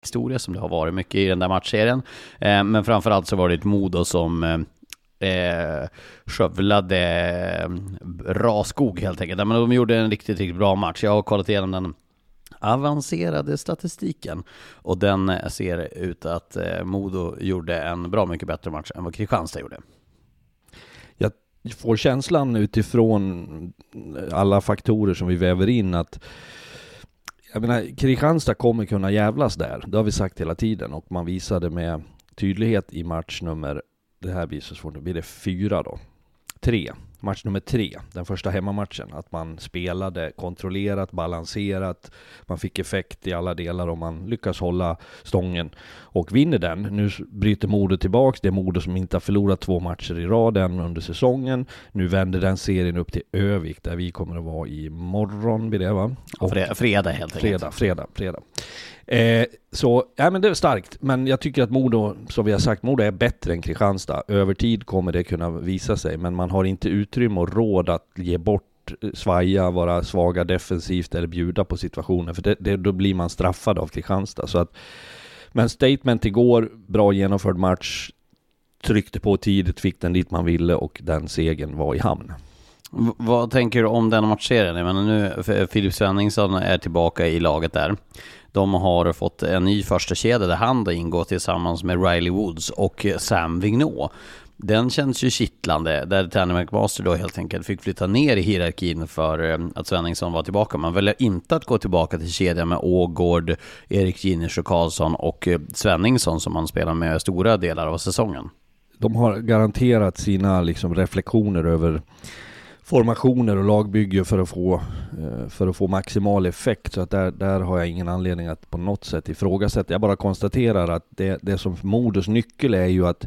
Historia som det har varit mycket i den där matchserien. Eh, men framförallt så var det ett Modo som eh, eh skövlade eh, bra skog helt enkelt. Men de gjorde en riktigt, riktigt bra match. Jag har kollat igenom den avancerade statistiken och den eh, ser ut att Modo gjorde en bra mycket bättre match än vad Kristianstad gjorde. Jag får känslan utifrån alla faktorer som vi väver in att jag menar, Kristianstad kommer kunna jävlas där. Det har vi sagt hela tiden och man visade med tydlighet i match nummer, det här blir så svårt, nu blir det fyra då. Tre. Match nummer tre, den första hemmamatchen. Att man spelade kontrollerat, balanserat, man fick effekt i alla delar och man lyckas hålla stången och vinner den. Nu bryter Modo tillbaks, det är Modo som inte har förlorat två matcher i rad än under säsongen. Nu vänder den serien upp till Övik där vi kommer att vara i morgon, blir det va? Och- Fre- fredag helt enkelt. Fredag, fredag, fredag. Eh, så, ja men det är starkt. Men jag tycker att Modo, som vi har sagt, Modo är bättre än Kristianstad. Över tid kommer det kunna visa sig, men man har inte utrymme och råd att ge bort, eh, svaja, vara svaga defensivt eller bjuda på situationen. För det, det, då blir man straffad av Kristianstad. Så att, men statement igår, bra genomförd match. Tryckte på tidigt, fick den dit man ville och den segern var i hamn. V- vad tänker du om den matchserien? Jag menar nu, Filip Svenningsson är tillbaka i laget där. De har fått en ny första kedja där han då ingår tillsammans med Riley Woods och Sam Vigneault. Den känns ju kittlande, där Tanny McMaster då helt enkelt fick flytta ner i hierarkin för eh, att Svenningsson var tillbaka. Man väljer inte att gå tillbaka till kedjan med Ågård, Erik Giners och Karlsson och eh, Svenningsson som man spelar med stora delar av säsongen. de har garanterat sina liksom reflektioner över formationer och lagbygge för att få, eh, för att få maximal effekt. Så att där, där har jag ingen anledning att på något sätt ifrågasätta. Jag bara konstaterar att det, det som Modos nyckel är ju att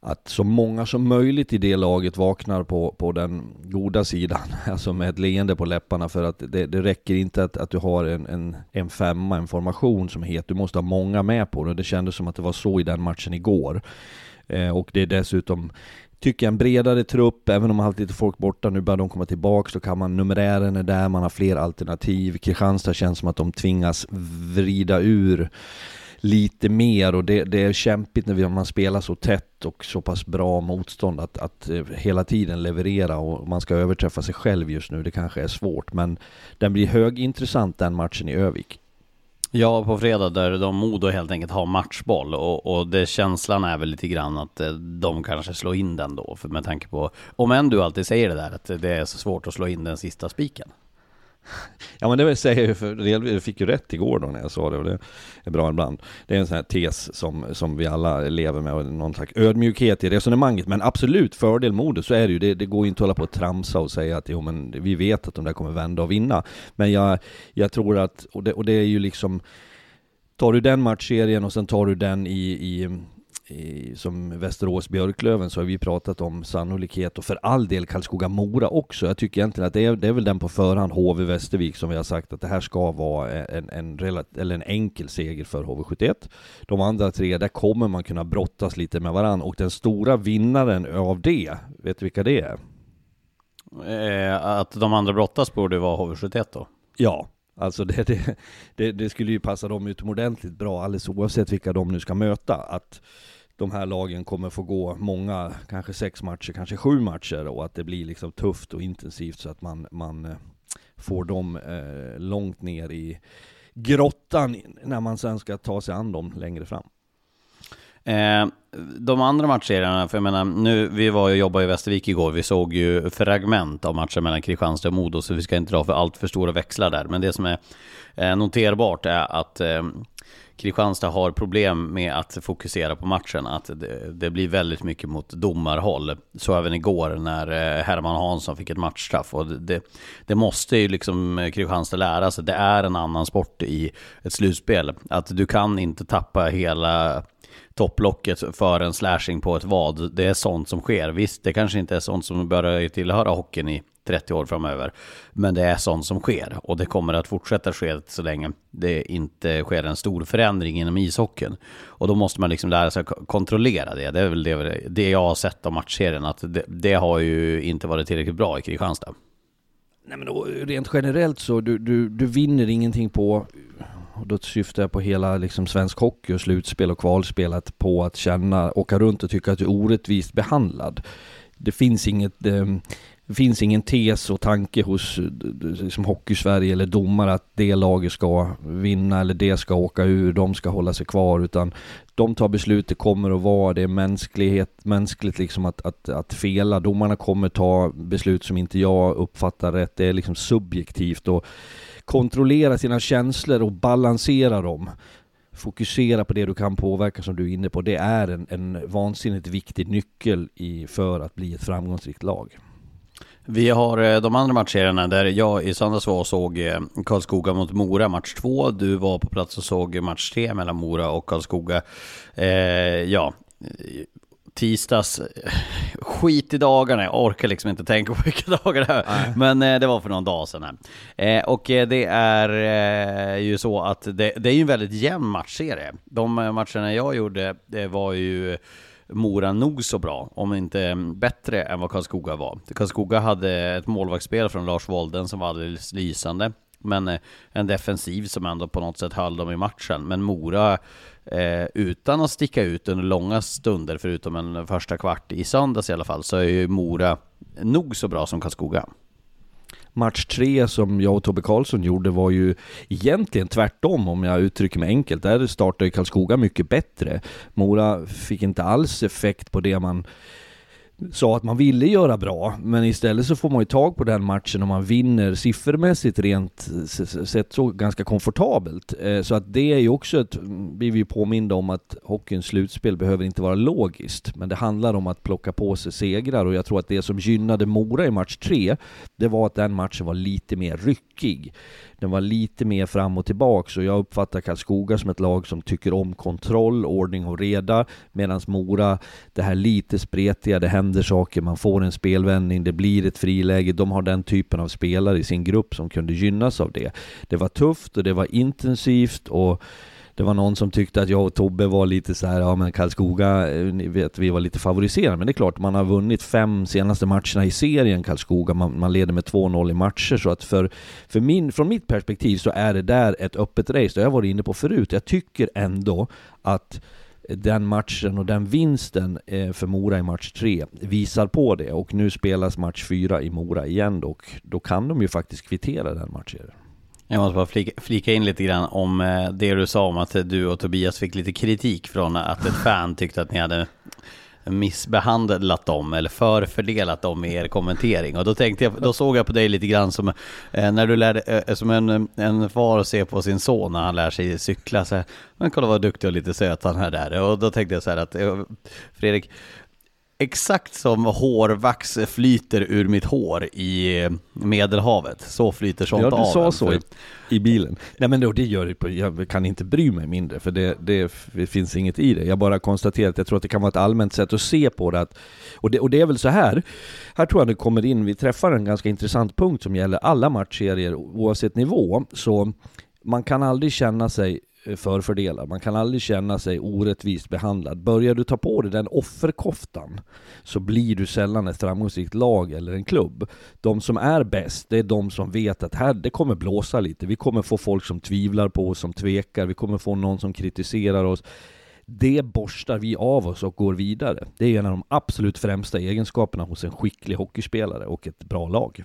att så många som möjligt i det laget vaknar på, på den goda sidan, [LAUGHS] alltså med ett leende på läpparna för att det, det räcker inte att, att du har en, en, en femma, en formation som är het, du måste ha många med på det. Det kändes som att det var så i den matchen igår. Eh, och det är dessutom tycker jag en bredare trupp, även om man har haft lite folk borta, nu börjar de komma tillbaka, så kan man, numerären är där, man har fler alternativ. Kristianstad känns som att de tvingas vrida ur lite mer och det, det är kämpigt när man spelar så tätt och så pass bra motstånd att, att eh, hela tiden leverera och man ska överträffa sig själv just nu. Det kanske är svårt men den blir högintressant den matchen i Övik. Ja, på fredag där de Modo helt enkelt har matchboll och, och det känslan är väl lite grann att eh, de kanske slår in den då, för med tanke på, om än du alltid säger det där, att det är så svårt att slå in den sista spiken. [LAUGHS] Ja men det säger jag för jag fick ju rätt igår då när jag sa det och det är bra ibland. Det är en sån här tes som, som vi alla lever med och någon slags ödmjukhet i resonemanget. Men absolut, fördel Modo så är det ju. Det, det går ju inte att hålla på och tramsa och säga att jo men vi vet att de där kommer vända och vinna. Men jag, jag tror att, och det, och det är ju liksom Tar du den matchserien och sen tar du den i, i i, som Västerås-Björklöven så har vi pratat om sannolikhet och för all del Karlskoga-Mora också. Jag tycker egentligen att det är, det är väl den på förhand HV-Västervik som vi har sagt att det här ska vara en, en, relat, eller en enkel seger för HV71. De andra tre, där kommer man kunna brottas lite med varandra och den stora vinnaren av det, vet du vilka det är? Eh, att de andra brottas borde vara HV71 då? Ja, Alltså det, det, det, det, skulle ju passa dem utomordentligt bra alldeles oavsett vilka de nu ska möta. Att de här lagen kommer få gå många, kanske sex matcher, kanske sju matcher och att det blir liksom tufft och intensivt så att man, man eh, får dem eh, långt ner i grottan när man sen ska ta sig an dem längre fram. Eh, de andra matchserierna, för jag menar, nu, vi var och jobbade i Västervik igår, vi såg ju fragment av matchen mellan Kristianstad och Modo, så vi ska inte dra för allt för stora växlar där. Men det som är eh, noterbart är att eh, Kristianstad har problem med att fokusera på matchen, att det, det, blir väldigt mycket mot domarhåll. Så även igår när eh, Herman Hansson fick ett matchstraff. Och det, det måste ju liksom eh, Kristianstad lära sig, det är en annan sport i ett slutspel. Att du kan inte tappa hela topplocket för en slashing på ett vad. Det är sånt som sker. Visst, det kanske inte är sånt som börjar tillhöra hockeyn i 30 år framöver. Men det är sånt som sker och det kommer att fortsätta ske så länge det inte sker en stor förändring inom ishockeyn. Och då måste man liksom lära sig kontrollera det. Det är väl det, det jag har sett av matchserien, att det, det har ju inte varit tillräckligt bra i Kristianstad. Nej men då, rent generellt så, du, du, du vinner ingenting på och då syftar jag på hela liksom svensk hockey och slutspel och kvalspelet på att känna, åka runt och tycka att du är orättvist behandlad. Det finns inget, eh, det finns ingen tes och tanke hos eh, liksom Hockey-Sverige eller domare att det laget ska vinna eller det ska åka ur, de ska hålla sig kvar utan de tar beslut, det kommer att vara, det är mänsklighet, mänskligt liksom att, att, att fela. Domarna kommer ta beslut som inte jag uppfattar rätt, det är liksom subjektivt och kontrollera sina känslor och balansera dem. Fokusera på det du kan påverka som du är inne på. Det är en, en vansinnigt viktig nyckel i, för att bli ett framgångsrikt lag. Vi har eh, de andra matcherna där jag i söndags var och såg eh, Karlskoga mot Mora match 2. Du var på plats och såg match 3 mellan Mora och Karlskoga. Eh, ja, tisdags, [LAUGHS] skit i dagarna, jag orkar liksom inte tänka på vilka [LAUGHS] dagar det är. Men eh, det var för någon dag sedan. Eh, och eh, det är eh, ju så att det, det är ju en väldigt jämn matchserie. De matcherna jag gjorde, det var ju Mora nog så bra, om inte bättre än vad Karlskoga var. Karlskoga hade ett målvaktsspel från Lars Wolden som var alldeles lysande. Men eh, en defensiv som ändå på något sätt höll dem i matchen. Men Mora, eh, utan att sticka ut under långa stunder, förutom en första kvart i söndags i alla fall, så är ju Mora nog så bra som Karlskoga. Match tre som jag och Tobbe Karlsson gjorde var ju egentligen tvärtom om jag uttrycker mig enkelt. Där startade Karlskoga mycket bättre. Mora fick inte alls effekt på det man sa att man ville göra bra, men istället så får man ju tag på den matchen och man vinner siffermässigt rent sett så ganska komfortabelt. Eh, så att det är ju också ett, blir vi ju påminda om att hockeyns slutspel behöver inte vara logiskt, men det handlar om att plocka på sig segrar och jag tror att det som gynnade Mora i match tre, det var att den matchen var lite mer ryckig. Den var lite mer fram och tillbaks och jag uppfattar Karlskoga som ett lag som tycker om kontroll, ordning och reda medan Mora, det här lite spretiga, det händer saker, man får en spelvändning, det blir ett friläge. De har den typen av spelare i sin grupp som kunde gynnas av det. Det var tufft och det var intensivt och det var någon som tyckte att jag och Tobbe var lite så här, ja men Karlskoga, eh, ni vet vi var lite favoriserade. Men det är klart, man har vunnit fem senaste matcherna i serien Karlskoga, man, man leder med 2-0 i matcher. Så att för, för min, från mitt perspektiv så är det där ett öppet race. Det har jag varit inne på förut. Jag tycker ändå att den matchen och den vinsten eh, för Mora i match 3 visar på det och nu spelas match 4 i Mora igen och då kan de ju faktiskt kvittera den matchen. Jag måste bara flika, flika, in lite grann om eh, det du sa om att du och Tobias fick lite kritik från att ett fan tyckte att ni hade missbehandlat dem eller förfördelat dem i er kommentering. Och då tänkte jag, då såg jag på dig lite grann som eh, när du lärde, eh, som en, en far ser på sin son när han lär sig cykla. Så här, men kolla vad duktig och lite söt han är där. Och då tänkte jag så här att eh, Fredrik, Exakt som hårvax flyter ur mitt hår i Medelhavet, så flyter sånt av. Ja, du sa så i, i, bilen. Nej men då, det gör det jag kan inte bry mig mindre, för det, det, det, finns inget i det. Jag bara konstaterar att jag tror att det kan vara ett allmänt sätt att se på det. Att, och, det och det är väl så här, här tror jag det kommer in, vi träffar en ganska intressant punkt som gäller alla matchserier oavsett nivå. Så man kan aldrig känna sig förfördelar. Man kan aldrig känna sig orättvist behandlad. Börjar du ta på dig den offerkoftan så blir du sällan ett framgångsrikt lag eller en klubb. De som är bäst, det är de som vet att här, det kommer blåsa lite. Vi kommer få folk som tvivlar på oss, som tvekar. Vi kommer få någon som kritiserar oss. Det borstar vi av oss och går vidare. Det är en av de absolut främsta egenskaperna hos en skicklig hockeyspelare och ett bra lag.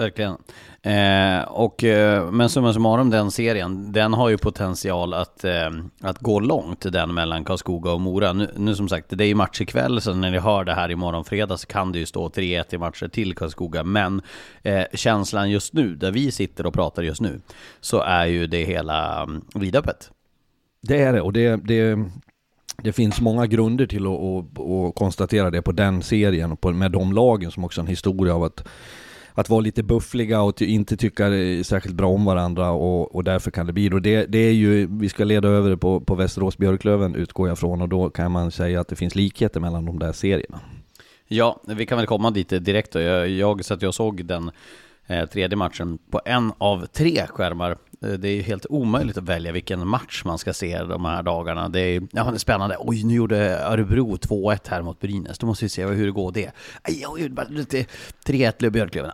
Verkligen. Eh, och, eh, men summa summarum den serien, den har ju potential att, eh, att gå långt den mellan Karlskoga och Mora. Nu, nu som sagt, det är ju match ikväll, så när ni hör det här imorgon fredag så kan det ju stå 3-1 i matcher till Karlskoga. Men eh, känslan just nu, där vi sitter och pratar just nu, så är ju det hela um, vidöppet. Det är det, och det, det, det finns många grunder till att, att, att konstatera det på den serien och på, med de lagen som också har en historia av att att vara lite buffliga och inte tycka särskilt bra om varandra och, och därför kan det bli och det, det är ju, vi ska leda över det på, på Västerås Björklöven utgår jag från och då kan man säga att det finns likheter mellan de där serierna. Ja, vi kan väl komma dit direkt då. Jag, jag satt och såg den eh, tredje matchen på en av tre skärmar det är helt omöjligt att välja vilken match man ska se de här dagarna. Det är, ja, det är spännande. Oj, nu gjorde Örebro 2-1 här mot Brynäs. Då måste vi se hur det går det. 3-1 blev Björklöven.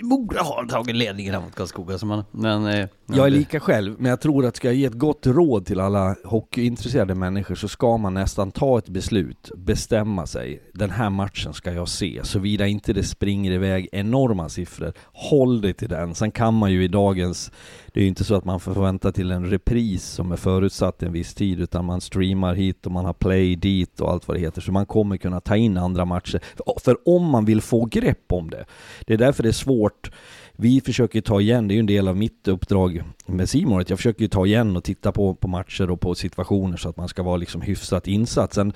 Mora har tagit ledningen mot Karlskoga. Så man, men, eh, jag är lika själv, men jag tror att ska jag ge ett gott råd till alla hockeyintresserade människor så ska man nästan ta ett beslut, bestämma sig. Den här matchen ska jag se, såvida inte det springer iväg enorma siffror. Håll dig till den. Sen kan man ju i dagens det är ju inte så att man får vänta till en repris som är förutsatt en viss tid, utan man streamar hit och man har play dit och allt vad det heter, så man kommer kunna ta in andra matcher. För om man vill få grepp om det, det är därför det är svårt vi försöker ta igen, det är ju en del av mitt uppdrag med Simon, att jag försöker ta igen och titta på, på matcher och på situationer så att man ska vara liksom hyfsat insatt. Sen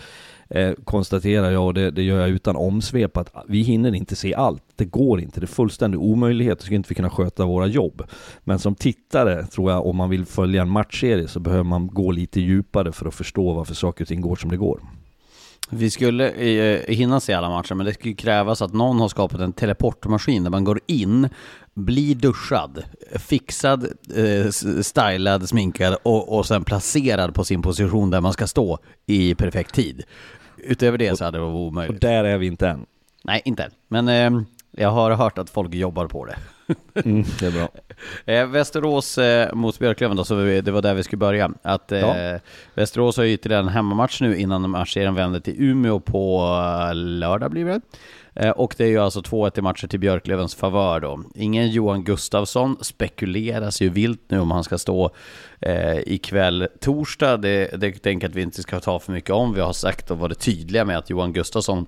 eh, konstaterar jag, och det, det, gör jag utan omsvep, att vi hinner inte se allt. Det går inte, det är fullständig omöjlighet, då ska inte vi kunna sköta våra jobb. Men som tittare tror jag, om man vill följa en matchserie så behöver man gå lite djupare för att förstå varför saker och ting går som det går. Vi skulle eh, hinna se alla matcher, men det skulle krävas att någon har skapat en teleportmaskin där man går in, blir duschad, fixad, eh, stylad, sminkad och, och sen placerad på sin position där man ska stå i perfekt tid. Utöver det så hade det varit omöjligt. Och där är vi inte än. Nej, inte än. Men eh, jag har hört att folk jobbar på det. [LAUGHS] mm, det är bra. [LAUGHS] Eh, Västerås eh, mot Björklöven då, så vi, det var där vi skulle börja. Att, eh, ja. Västerås har ju ytterligare en hemmamatch nu innan matchserien vänder till Umeå på eh, lördag blir det Eh, och det är ju alltså 2-1 i matcher till Björklövens favör då. Ingen Johan Gustafsson, spekuleras ju vilt nu om han ska stå eh, ikväll torsdag. Det, det tänker jag att vi inte ska ta för mycket om. Vi har sagt och varit tydliga med att Johan Gustafsson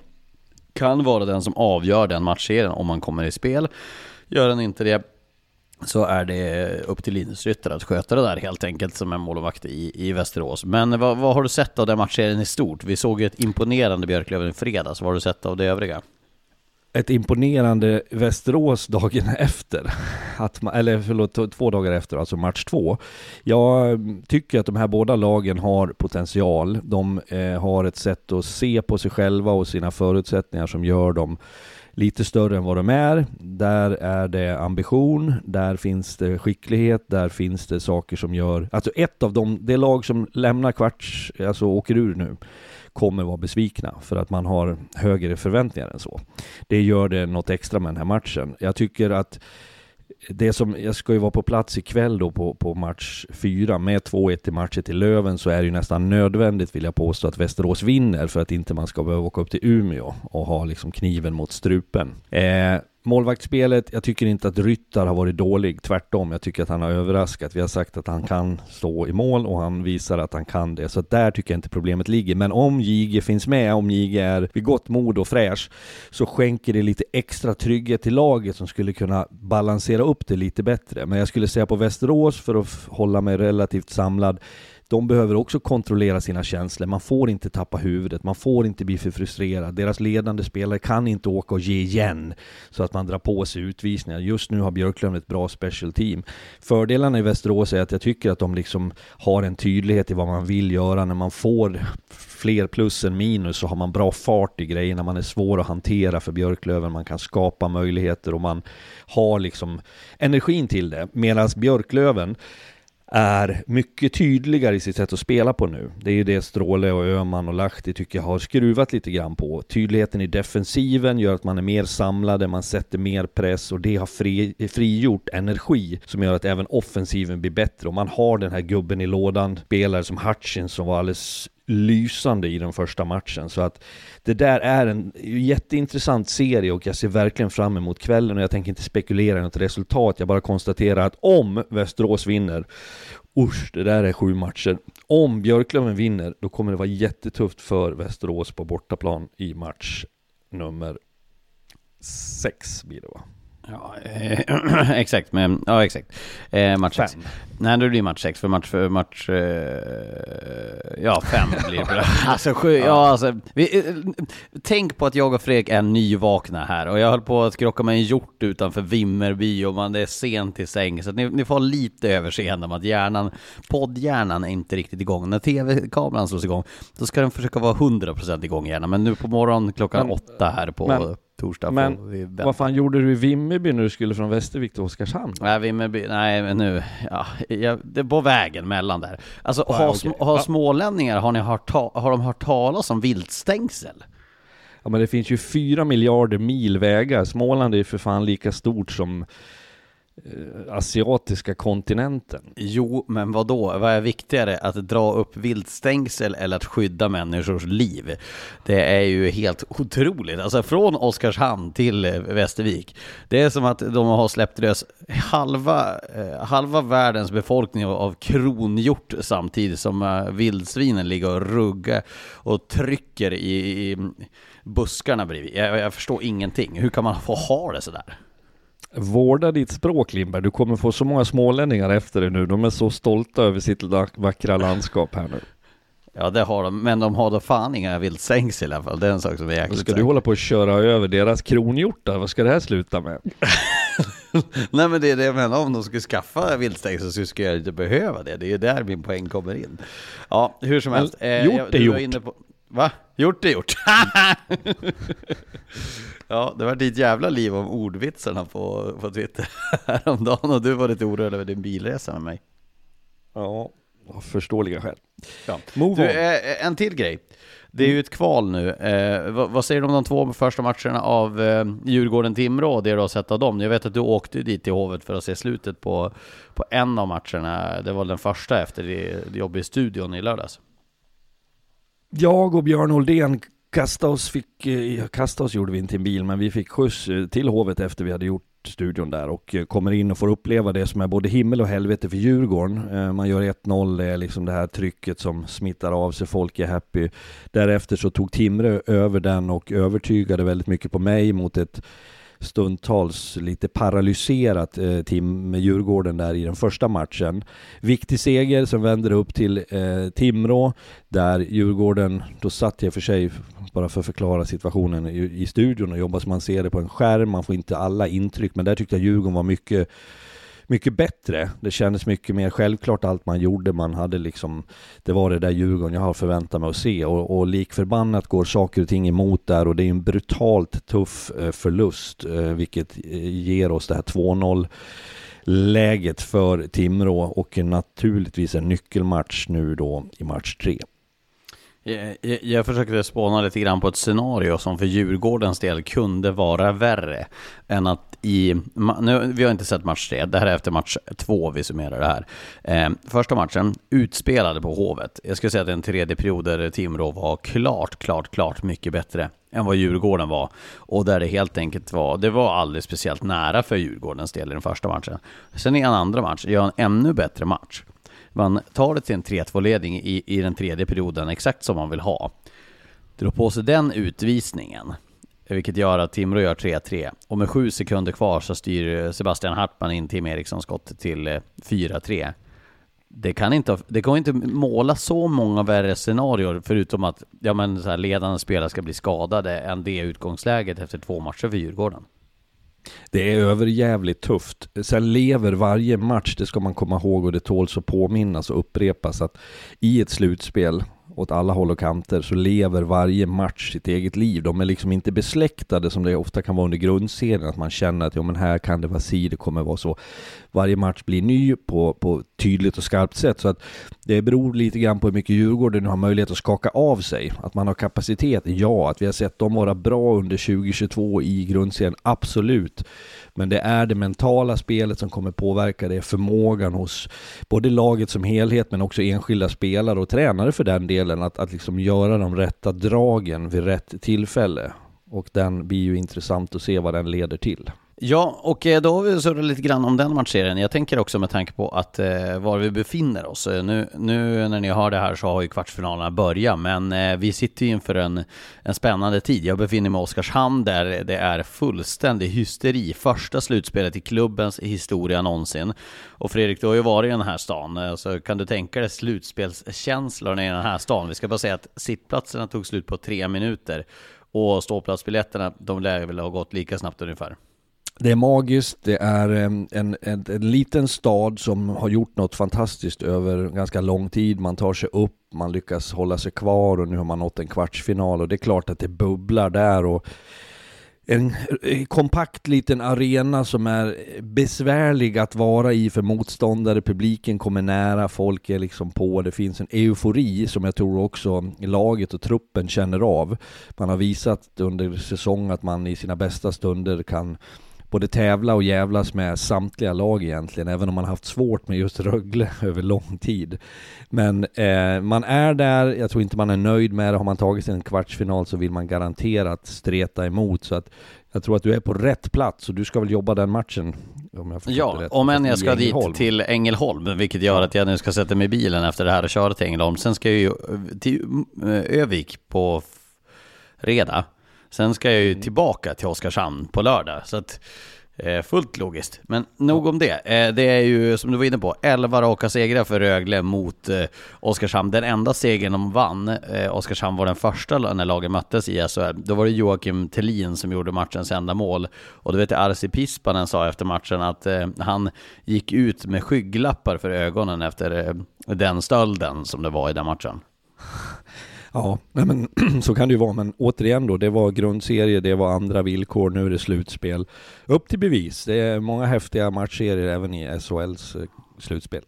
kan vara den som avgör den matchserien om han kommer i spel. Gör han inte det så är det upp till Linus Rytter att sköta det där helt enkelt som en målvakt i, i Västerås. Men vad, vad har du sett av den matchserien i stort? Vi såg ju ett imponerande Björklöven i fredags. Vad har du sett av det övriga? Ett imponerande Västerås dagen [LAUGHS] efter. Att man, eller förlåt, två dagar efter, alltså match två. Jag tycker att de här båda lagen har potential. De eh, har ett sätt att se på sig själva och sina förutsättningar som gör dem lite större än vad de är. Där är det ambition, där finns det skicklighet, där finns det saker som gör... Alltså ett av dem, det lag som lämnar kvarts, alltså åker ur nu, kommer vara besvikna för att man har högre förväntningar än så. Det gör det något extra med den här matchen. Jag tycker att det som, jag ska ju vara på plats ikväll då på, på match fyra med 2-1 i matchen till Löven så är det ju nästan nödvändigt vill jag påstå att Västerås vinner för att inte man ska behöva åka upp till Umeå och ha liksom kniven mot strupen. Eh, Målvaktsspelet, jag tycker inte att Ryttar har varit dålig, tvärtom. Jag tycker att han har överraskat. Vi har sagt att han kan stå i mål och han visar att han kan det. Så där tycker jag inte problemet ligger. Men om Jige finns med, om Jige är vid gott mod och fräsch, så skänker det lite extra trygghet till laget som skulle kunna balansera upp det lite bättre. Men jag skulle säga på Västerås, för att hålla mig relativt samlad, de behöver också kontrollera sina känslor. Man får inte tappa huvudet, man får inte bli för frustrerad. Deras ledande spelare kan inte åka och ge igen så att man drar på sig utvisningar. Just nu har Björklöven ett bra special team. Fördelarna i Västerås är att jag tycker att de liksom har en tydlighet i vad man vill göra. När man får fler plus än minus så har man bra fart i grejerna. Man är svår att hantera för Björklöven. Man kan skapa möjligheter och man har liksom energin till det. Medan Björklöven är mycket tydligare i sitt sätt att spela på nu. Det är ju det Stråle och Öman och Lahti tycker jag har skruvat lite grann på. Tydligheten i defensiven gör att man är mer samlade, man sätter mer press och det har fri, frigjort energi som gör att även offensiven blir bättre och man har den här gubben i lådan, spelare som Hutchins som var alldeles lysande i den första matchen. Så att det där är en jätteintressant serie och jag ser verkligen fram emot kvällen och jag tänker inte spekulera i något resultat. Jag bara konstaterar att om Västerås vinner, usch, det där är sju matcher. Om Björklöven vinner, då kommer det vara jättetufft för Västerås på bortaplan i match nummer sex blir det va? Ja, eh, [CLEARS THROAT] exakt, men, ja exakt. Eh, match 6. Nej, det blir match 6 för match, för match, eh, ja fem [LAUGHS] blir det. alltså sju, ja alltså. Vi, eh, tänk på att jag och Fredrik är nyvakna här och jag höll på att krocka med en hjort utanför Vimmerby och man är sent till säng. Så ni, ni får lite överseende med att hjärnan, poddhjärnan är inte riktigt igång. När tv-kameran slås igång, då ska den försöka vara 100% igång gärna. Men nu på morgonen klockan men, åtta här på men, torsdag. Men vad fan gjorde du i Vimmerby när du skulle från Västervik till Oskarshamn? Nej, Vimmerby, nej men nu, ja, jag, det är på vägen mellan där. Alltså ah, har, okay. har smålänningar, har, ni hört har de hört talas om viltstängsel? Ja men det finns ju fyra miljarder mil vägar, Småland är ju för fan lika stort som Eh, asiatiska kontinenten. Jo, men vad då? Vad är viktigare? Att dra upp viltstängsel eller att skydda människors liv? Det är ju helt otroligt. Alltså från Oskarshamn till eh, Västervik. Det är som att de har släppt lös halva, eh, halva världens befolkning av kronhjort samtidigt som eh, vildsvinen ligger och ruggar och trycker i, i buskarna bredvid. Jag, jag förstår ingenting. Hur kan man få ha det sådär? Vårda ditt språk Lindberg, du kommer få så många smålänningar efter dig nu. De är så stolta över sitt vackra landskap här nu. Ja det har de, men de har då fan inga vildsängs i alla fall. Det är en sak som är jäkligt Ska du hålla på och köra över deras kronhjortar? Vad ska det här sluta med? [LAUGHS] Nej men det är det jag menar, om de skulle skaffa viltstängsel så skulle jag inte behöva det. Det är ju där min poäng kommer in. Ja, hur som helst. Eh, gjort är gjort. På... Va? Gjort är gjort. [LAUGHS] [LAUGHS] Ja, det var ditt jävla liv om ordvitsarna på, på Twitter [LAUGHS] häromdagen och du var lite orolig över din bilresa med mig. Ja, av förståeliga skäl. Ja. du, eh, en till grej. Det är ju ett kval nu. Eh, vad, vad, säger du om de två första matcherna av eh, Djurgården-Timrå och det du har sett av dem? Jag vet att du åkte dit till Hovet för att se slutet på, på en av matcherna. Det var den första efter det, det jobb i studion i lördags. Jag och Björn Oldén kasta oss, fick, eh, kasta oss gjorde vi inte i en bil, men vi fick skjuts eh, till Hovet efter vi hade gjort studion där och eh, kommer in och får uppleva det som är både himmel och helvete för Djurgården. Man gör 1-0, det är liksom det här trycket som smittar av sig, folk är happy. Därefter så tog Timre över den och övertygade väldigt mycket på mig mot ett stundtals lite paralyserat eh, Tim med Djurgården där i den första matchen. Viktig seger som vänder upp till eh, Timrå där Djurgården, då satt jag för sig bara för att förklara situationen i, i studion och jobbar som man ser det på en skärm, man får inte alla intryck men där tyckte jag Djurgården var mycket mycket bättre. Det kändes mycket mer självklart allt man gjorde. Man hade liksom, det var det där Djurgården jag har förväntat mig att se och, och likförbannat går saker och ting emot där och det är en brutalt tuff eh, förlust, eh, vilket eh, ger oss det här 2-0 läget för Timrå och naturligtvis en nyckelmatch nu då i match 3. Jag, jag försökte spåna lite grann på ett scenario som för Djurgårdens del kunde vara värre än att i, nu, vi har inte sett match tre, det här är efter match två vi summerar det här. Eh, första matchen, utspelade på Hovet. Jag skulle säga att en tredje period där Timrå var klart, klart, klart mycket bättre än vad Djurgården var. Och där det helt enkelt var, det var aldrig speciellt nära för Djurgårdens del i den första matchen. Sen i en andra match, gör en ännu bättre match. Man tar det till en 3-2-ledning i, i den tredje perioden, exakt som man vill ha. Drar på sig den utvisningen, vilket gör att Timrå gör 3-3. Och med sju sekunder kvar så styr Sebastian Hartman in Tim Eriksson skott till eh, 4-3. Det kan inte, det går inte måla så många värre scenarier förutom att ja, men så här, ledande spelare ska bli skadade än det utgångsläget efter två matcher för Djurgården. Det är överjävligt tufft. Sen lever varje match, det ska man komma ihåg och det tåls att påminnas och upprepas att i ett slutspel åt alla håll och kanter så lever varje match sitt eget liv. De är liksom inte besläktade som det ofta kan vara under grundserien, att man känner att ja, men här kan det vara si, det kommer vara så. Varje match blir ny på, på tydligt och skarpt sätt, så att det beror lite grann på hur mycket Djurgården har möjlighet att skaka av sig. Att man har kapacitet, ja. Att vi har sett dem vara bra under 2022 i grundserien, absolut. Men det är det mentala spelet som kommer påverka det, förmågan hos både laget som helhet men också enskilda spelare och tränare för den delen att, att liksom göra de rätta dragen vid rätt tillfälle. Och den blir ju intressant att se vad den leder till. Ja, och eh, då har vi surrat lite grann om den matchserien. Jag tänker också med tanke på att eh, var vi befinner oss. Eh, nu, nu när ni hör det här så har ju kvartsfinalerna börjat, men eh, vi sitter ju inför en, en spännande tid. Jag befinner mig i Oskarshamn där det är fullständig hysteri. Första slutspelet i klubbens historia någonsin. Och Fredrik, du har ju varit i den här stan, eh, så kan du tänka dig slutspelskänslorna i den här stan? Vi ska bara säga att sittplatserna tog slut på tre minuter och ståplatsbiljetterna, de lär väl ha gått lika snabbt ungefär. Det är magiskt, det är eh, en, en, en, liten stad som har gjort något fantastiskt över ganska lång tid. Man tar sig upp, man lyckas hålla sig kvar och nu har man nått en kvartsfinal och det är klart att det bubblar där och en kompakt liten arena som är besvärlig att vara i för motståndare, publiken kommer nära, folk är liksom på, det finns en eufori som jag tror också laget och truppen känner av. Man har visat under säsong att man i sina bästa stunder kan både tävla och jävlas med samtliga lag egentligen, även om man haft svårt med just Rögle [LAUGHS] över lång tid. Men eh, man är där, jag tror inte man är nöjd med det. Har man tagit sig en kvartsfinal så vill man garanterat streta emot. Så att jag tror att du är på rätt plats och du ska väl jobba den matchen? Om ja, rätt. om än jag ska dit till Ängelholm, vilket gör att jag nu ska sätta mig i bilen efter det här och köra till Ängelholm. Sen ska jag ju till Övik på fredag. Sen ska jag ju tillbaka till Oskarshamn på lördag. Så att, eh, fullt logiskt. Men nog om det. Eh, det är ju, som du var inne på, 11 raka segrar för Rögle mot eh, Oskarshamn. Den enda segern de vann, eh, Oskarshamn var den första när lagen möttes i SHL. Då var det Joakim Tellin som gjorde matchens enda mål. Och du vet, Arsi Pispanen sa efter matchen att eh, han gick ut med skygglappar för ögonen efter eh, den stölden som det var i den matchen. [LAUGHS] Ja, nej men [CLEARS THROAT] så kan det ju vara, men återigen då, det var grundserie, det var andra villkor, nu är det slutspel. Upp till bevis, det är många häftiga matchserier även i SHLs eh, slutspel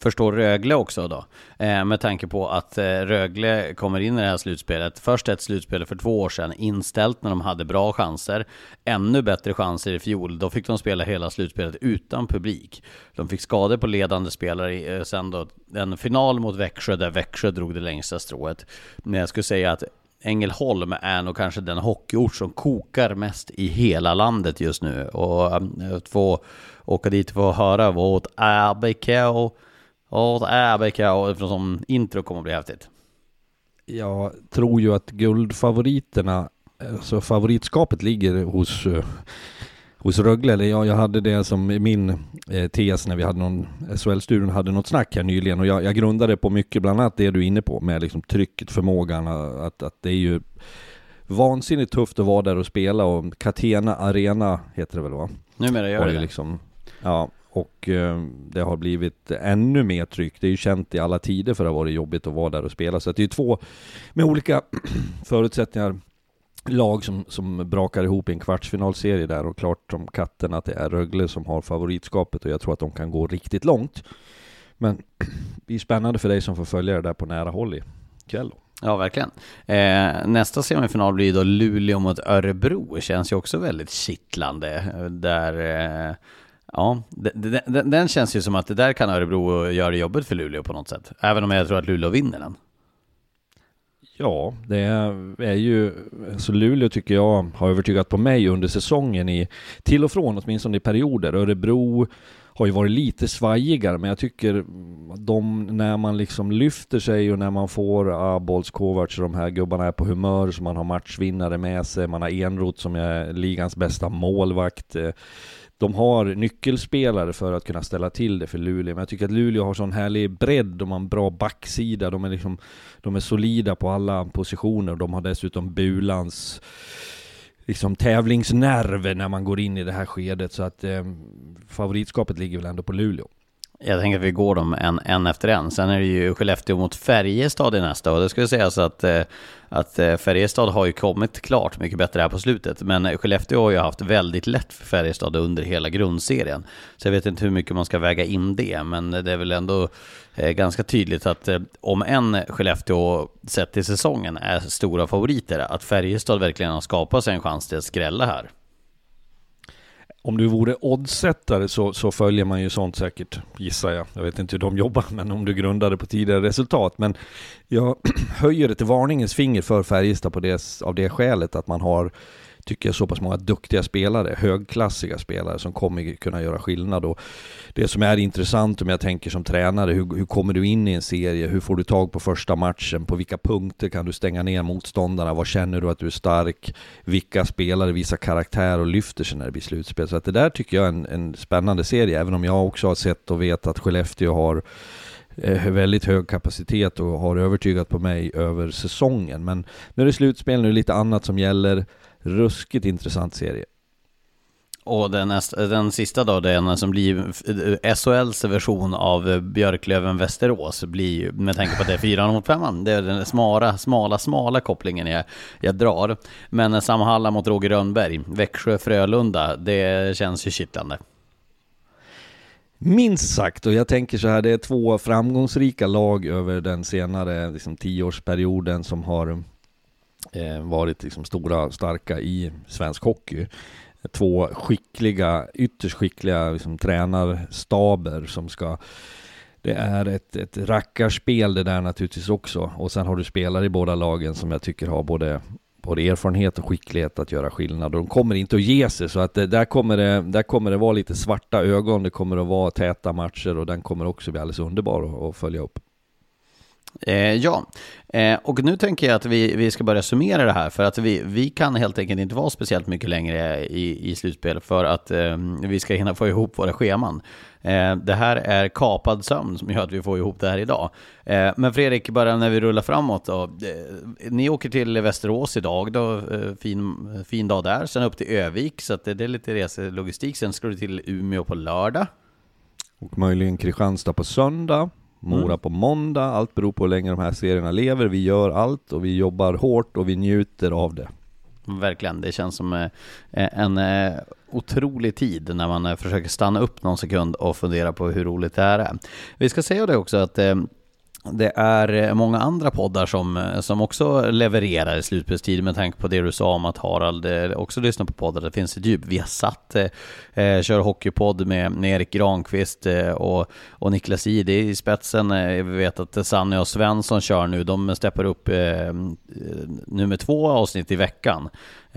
förstår Rögle också då. Eh, med tanke på att eh, Rögle kommer in i det här slutspelet. Först ett slutspel för två år sedan, inställt när de hade bra chanser. Ännu bättre chanser i fjol. Då fick de spela hela slutspelet utan publik. De fick skador på ledande spelare. Eh, sen då en final mot Växjö, där Växjö drog det längsta strået. Men jag skulle säga att Ängelholm är nog kanske den hockeyort som kokar mest i hela landet just nu. Och eh, att få åka dit och få höra vårt RBK, vårt RBK som intro kommer att bli häftigt. Jag tror ju att guldfavoriterna, alltså favoritskapet ligger hos eh, hos Rögle, eller jag, jag hade det som min eh, tes när vi hade någon, SHL-studion hade något snack här nyligen och jag, jag grundade på mycket, bland annat det du är inne på med liksom trycket, förmågan, att, att det är ju vansinnigt tufft att vara där och spela och Catena Arena heter det väl va? Numera gör det det. Liksom, ja, och eh, det har blivit ännu mer tryck. Det är ju känt i alla tider för att ha varit jobbigt att vara där och spela. Så det är ju två med olika [CLEARS THROAT] förutsättningar lag som, som brakar ihop i en kvartsfinalserie där och klart som katten att det är Rögle som har favoritskapet och jag tror att de kan gå riktigt långt. Men [CLEARS THROAT] det är spännande för dig som får följa det där på nära håll i kväll. Ja, verkligen. Eh, nästa semifinal blir då Luleå mot Örebro. Känns ju också väldigt kittlande. Eh, där, eh, ja, den, den, den, känns ju som att det där kan Örebro göra jobbet för Luleå på något sätt. Även om jag tror att Luleå vinner den. Ja, det är ju, så Luleå tycker jag har övertygat på mig under säsongen i, till och från åtminstone i perioder. Örebro har ju varit lite svajigare, men jag tycker de, när man liksom lyfter sig och när man får Abols, Kovacs och de här gubbarna är på humör, så man har matchvinnare med sig, man har Enroth som är ligans bästa målvakt eh, de har nyckelspelare för att kunna ställa till det för Luleå. Men jag tycker att Luleå har sån härlig bredd, de har en bra backsida, de är liksom, de är solida på alla positioner. och De har dessutom Bulans liksom tävlingsnerver när man går in i det här skedet. Så att eh, favoritskapet ligger väl ändå på Luleå. Jag tänker att vi går dem en, en efter en. Sen är det ju Skellefteå mot Färjestad i nästa och det skulle sägas att, eh, att eh, Färjestad har ju kommit klart mycket bättre här på slutet. Men Skellefteå har ju haft väldigt lätt för Färjestad under hela grundserien. Så jag vet inte hur mycket man ska väga in det, men det är väl ändå eh, ganska tydligt att om en Skellefteå sett till säsongen är stora favoriter, att Färjestad verkligen har skapat sig en chans till att skrälla här om du vore oddsättare så, så följer man ju sånt säkert, gissar jag. Jag vet inte hur de jobbar, men om du grundar det på tidigare resultat. Men jag [CLEARS THROAT] höjer ett varningens finger för Färjestad på det, av det skälet att man har tycker jag, så pass många duktiga spelare, högklassiga spelare som kommer kunna göra skillnad. Och det som är intressant om jag tänker som tränare, hur, hur kommer du in i en serie? Hur får du tag på första matchen? På vilka punkter kan du stänga ner motståndarna? Vad känner du att du är stark? Vilka spelare visar karaktär och lyfter sig när det blir slutspel? Så att det där tycker jag är en, en spännande serie, även om jag också har sett och vet att Skellefteå har eh, väldigt hög kapacitet och har övertygat på mig över säsongen. Men nu är det slutspel, nu är det lite annat som gäller. Ruskigt intressant serie. Och den, den sista då, den som blir SHLs version av Björklöven Västerås blir med tanke på att det är 4 mot 5 Det är den smala, smala, smala kopplingen jag, jag drar. Men Sam Halla mot Roger Rönnberg, Växjö Frölunda, det känns ju kittlande. Minst sagt, och jag tänker så här, det är två framgångsrika lag över den senare liksom, tioårsperioden som har Eh, varit liksom stora, starka i svensk hockey. Två skickliga, ytterst skickliga liksom, tränarstaber som ska det är ett, ett rackarspel det där naturligtvis också. Och sen har du spelare i båda lagen som jag tycker har både, både erfarenhet och skicklighet att göra skillnad. Och de kommer inte att ge sig, så att det, där, kommer det, där kommer det vara lite svarta ögon. Det kommer att vara täta matcher och den kommer också bli alldeles underbar att, att följa upp. Eh, ja, eh, och nu tänker jag att vi, vi ska börja summera det här för att vi, vi kan helt enkelt inte vara speciellt mycket längre i, i slutspel för att eh, vi ska hinna få ihop våra scheman. Eh, det här är kapad sömn som gör att vi får ihop det här idag. Eh, men Fredrik, bara när vi rullar framåt då. Eh, ni åker till Västerås idag då, eh, fin, fin dag där. Sen upp till Övik, så att det, det är lite reselogistik. Sen ska du till Umeå på lördag. Och möjligen Kristianstad på söndag. Mora mm. på måndag, allt beror på hur länge de här serierna lever. Vi gör allt och vi jobbar hårt och vi njuter av det. Verkligen, det känns som eh, en eh, otrolig tid när man eh, försöker stanna upp någon sekund och fundera på hur roligt det här är. Vi ska säga det också att det är eh, många andra poddar som, eh, som också levererar i slutspelstid med tanke på det du sa om att Harald eh, också lyssnar på poddar. Det finns ett djup. Vi har satt, eh, kör hockeypodd med, med Erik Granqvist eh, och, och Niklas Ide i spetsen. Eh, vi vet att Sanne och Svensson kör nu. De steppar upp eh, nummer två avsnitt i veckan.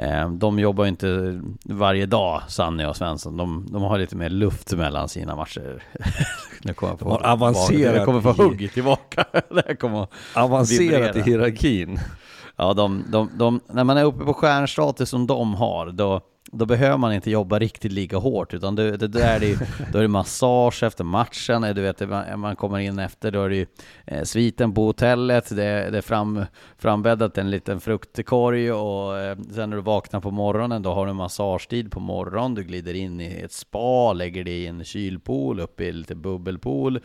Eh, de jobbar inte varje dag, Sanne och Svensson. De, de har lite mer luft mellan sina matcher. [LAUGHS] nu kommer jag få, avancerat jag kommer få hugg tillbaka. [LAUGHS] det kommer avancerat i hierarkin. Ja, de, de, de, när man är uppe på stjärnstatus som de har, då, då behöver man inte jobba riktigt lika hårt, utan det, det, det är det, då är det massage efter matchen, eh, du vet, man kommer in efter, då är det eh, sviten på hotellet, det, det är fram, frambäddat en liten fruktkorg och eh, sen när du vaknar på morgonen, då har du massagetid på morgonen, du glider in i ett spa, lägger dig i en kylpool, upp i lite bubbelpool,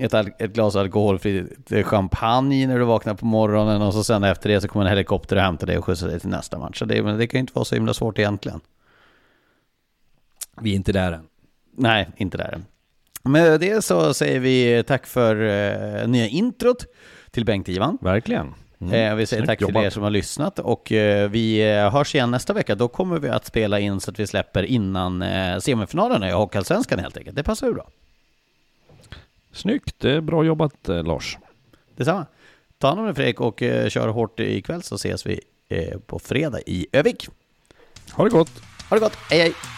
ett, ett glas alkoholfri champagne när du vaknar på morgonen och så sen efter det så kommer en helikopter och hämtar dig och skjutsar dig till nästa match. Så det, det kan ju inte vara så himla svårt egentligen. Vi är inte där än. Nej, inte där än. Med det så säger vi tack för uh, nya introt till Bengt-Ivan. Verkligen. Mm. Eh, vi säger Snyggt tack jobbat. till er som har lyssnat och eh, vi eh, hörs igen nästa vecka. Då kommer vi att spela in så att vi släpper innan eh, semifinalerna i Hockeyallsvenskan helt enkelt. Det passar ju bra. Snyggt, bra jobbat eh, Lars. Detsamma. Ta hand om dig Fredrik och eh, kör hårt ikväll så ses vi eh, på fredag i Övik. Ha det gott! Ha det gott, hej hej!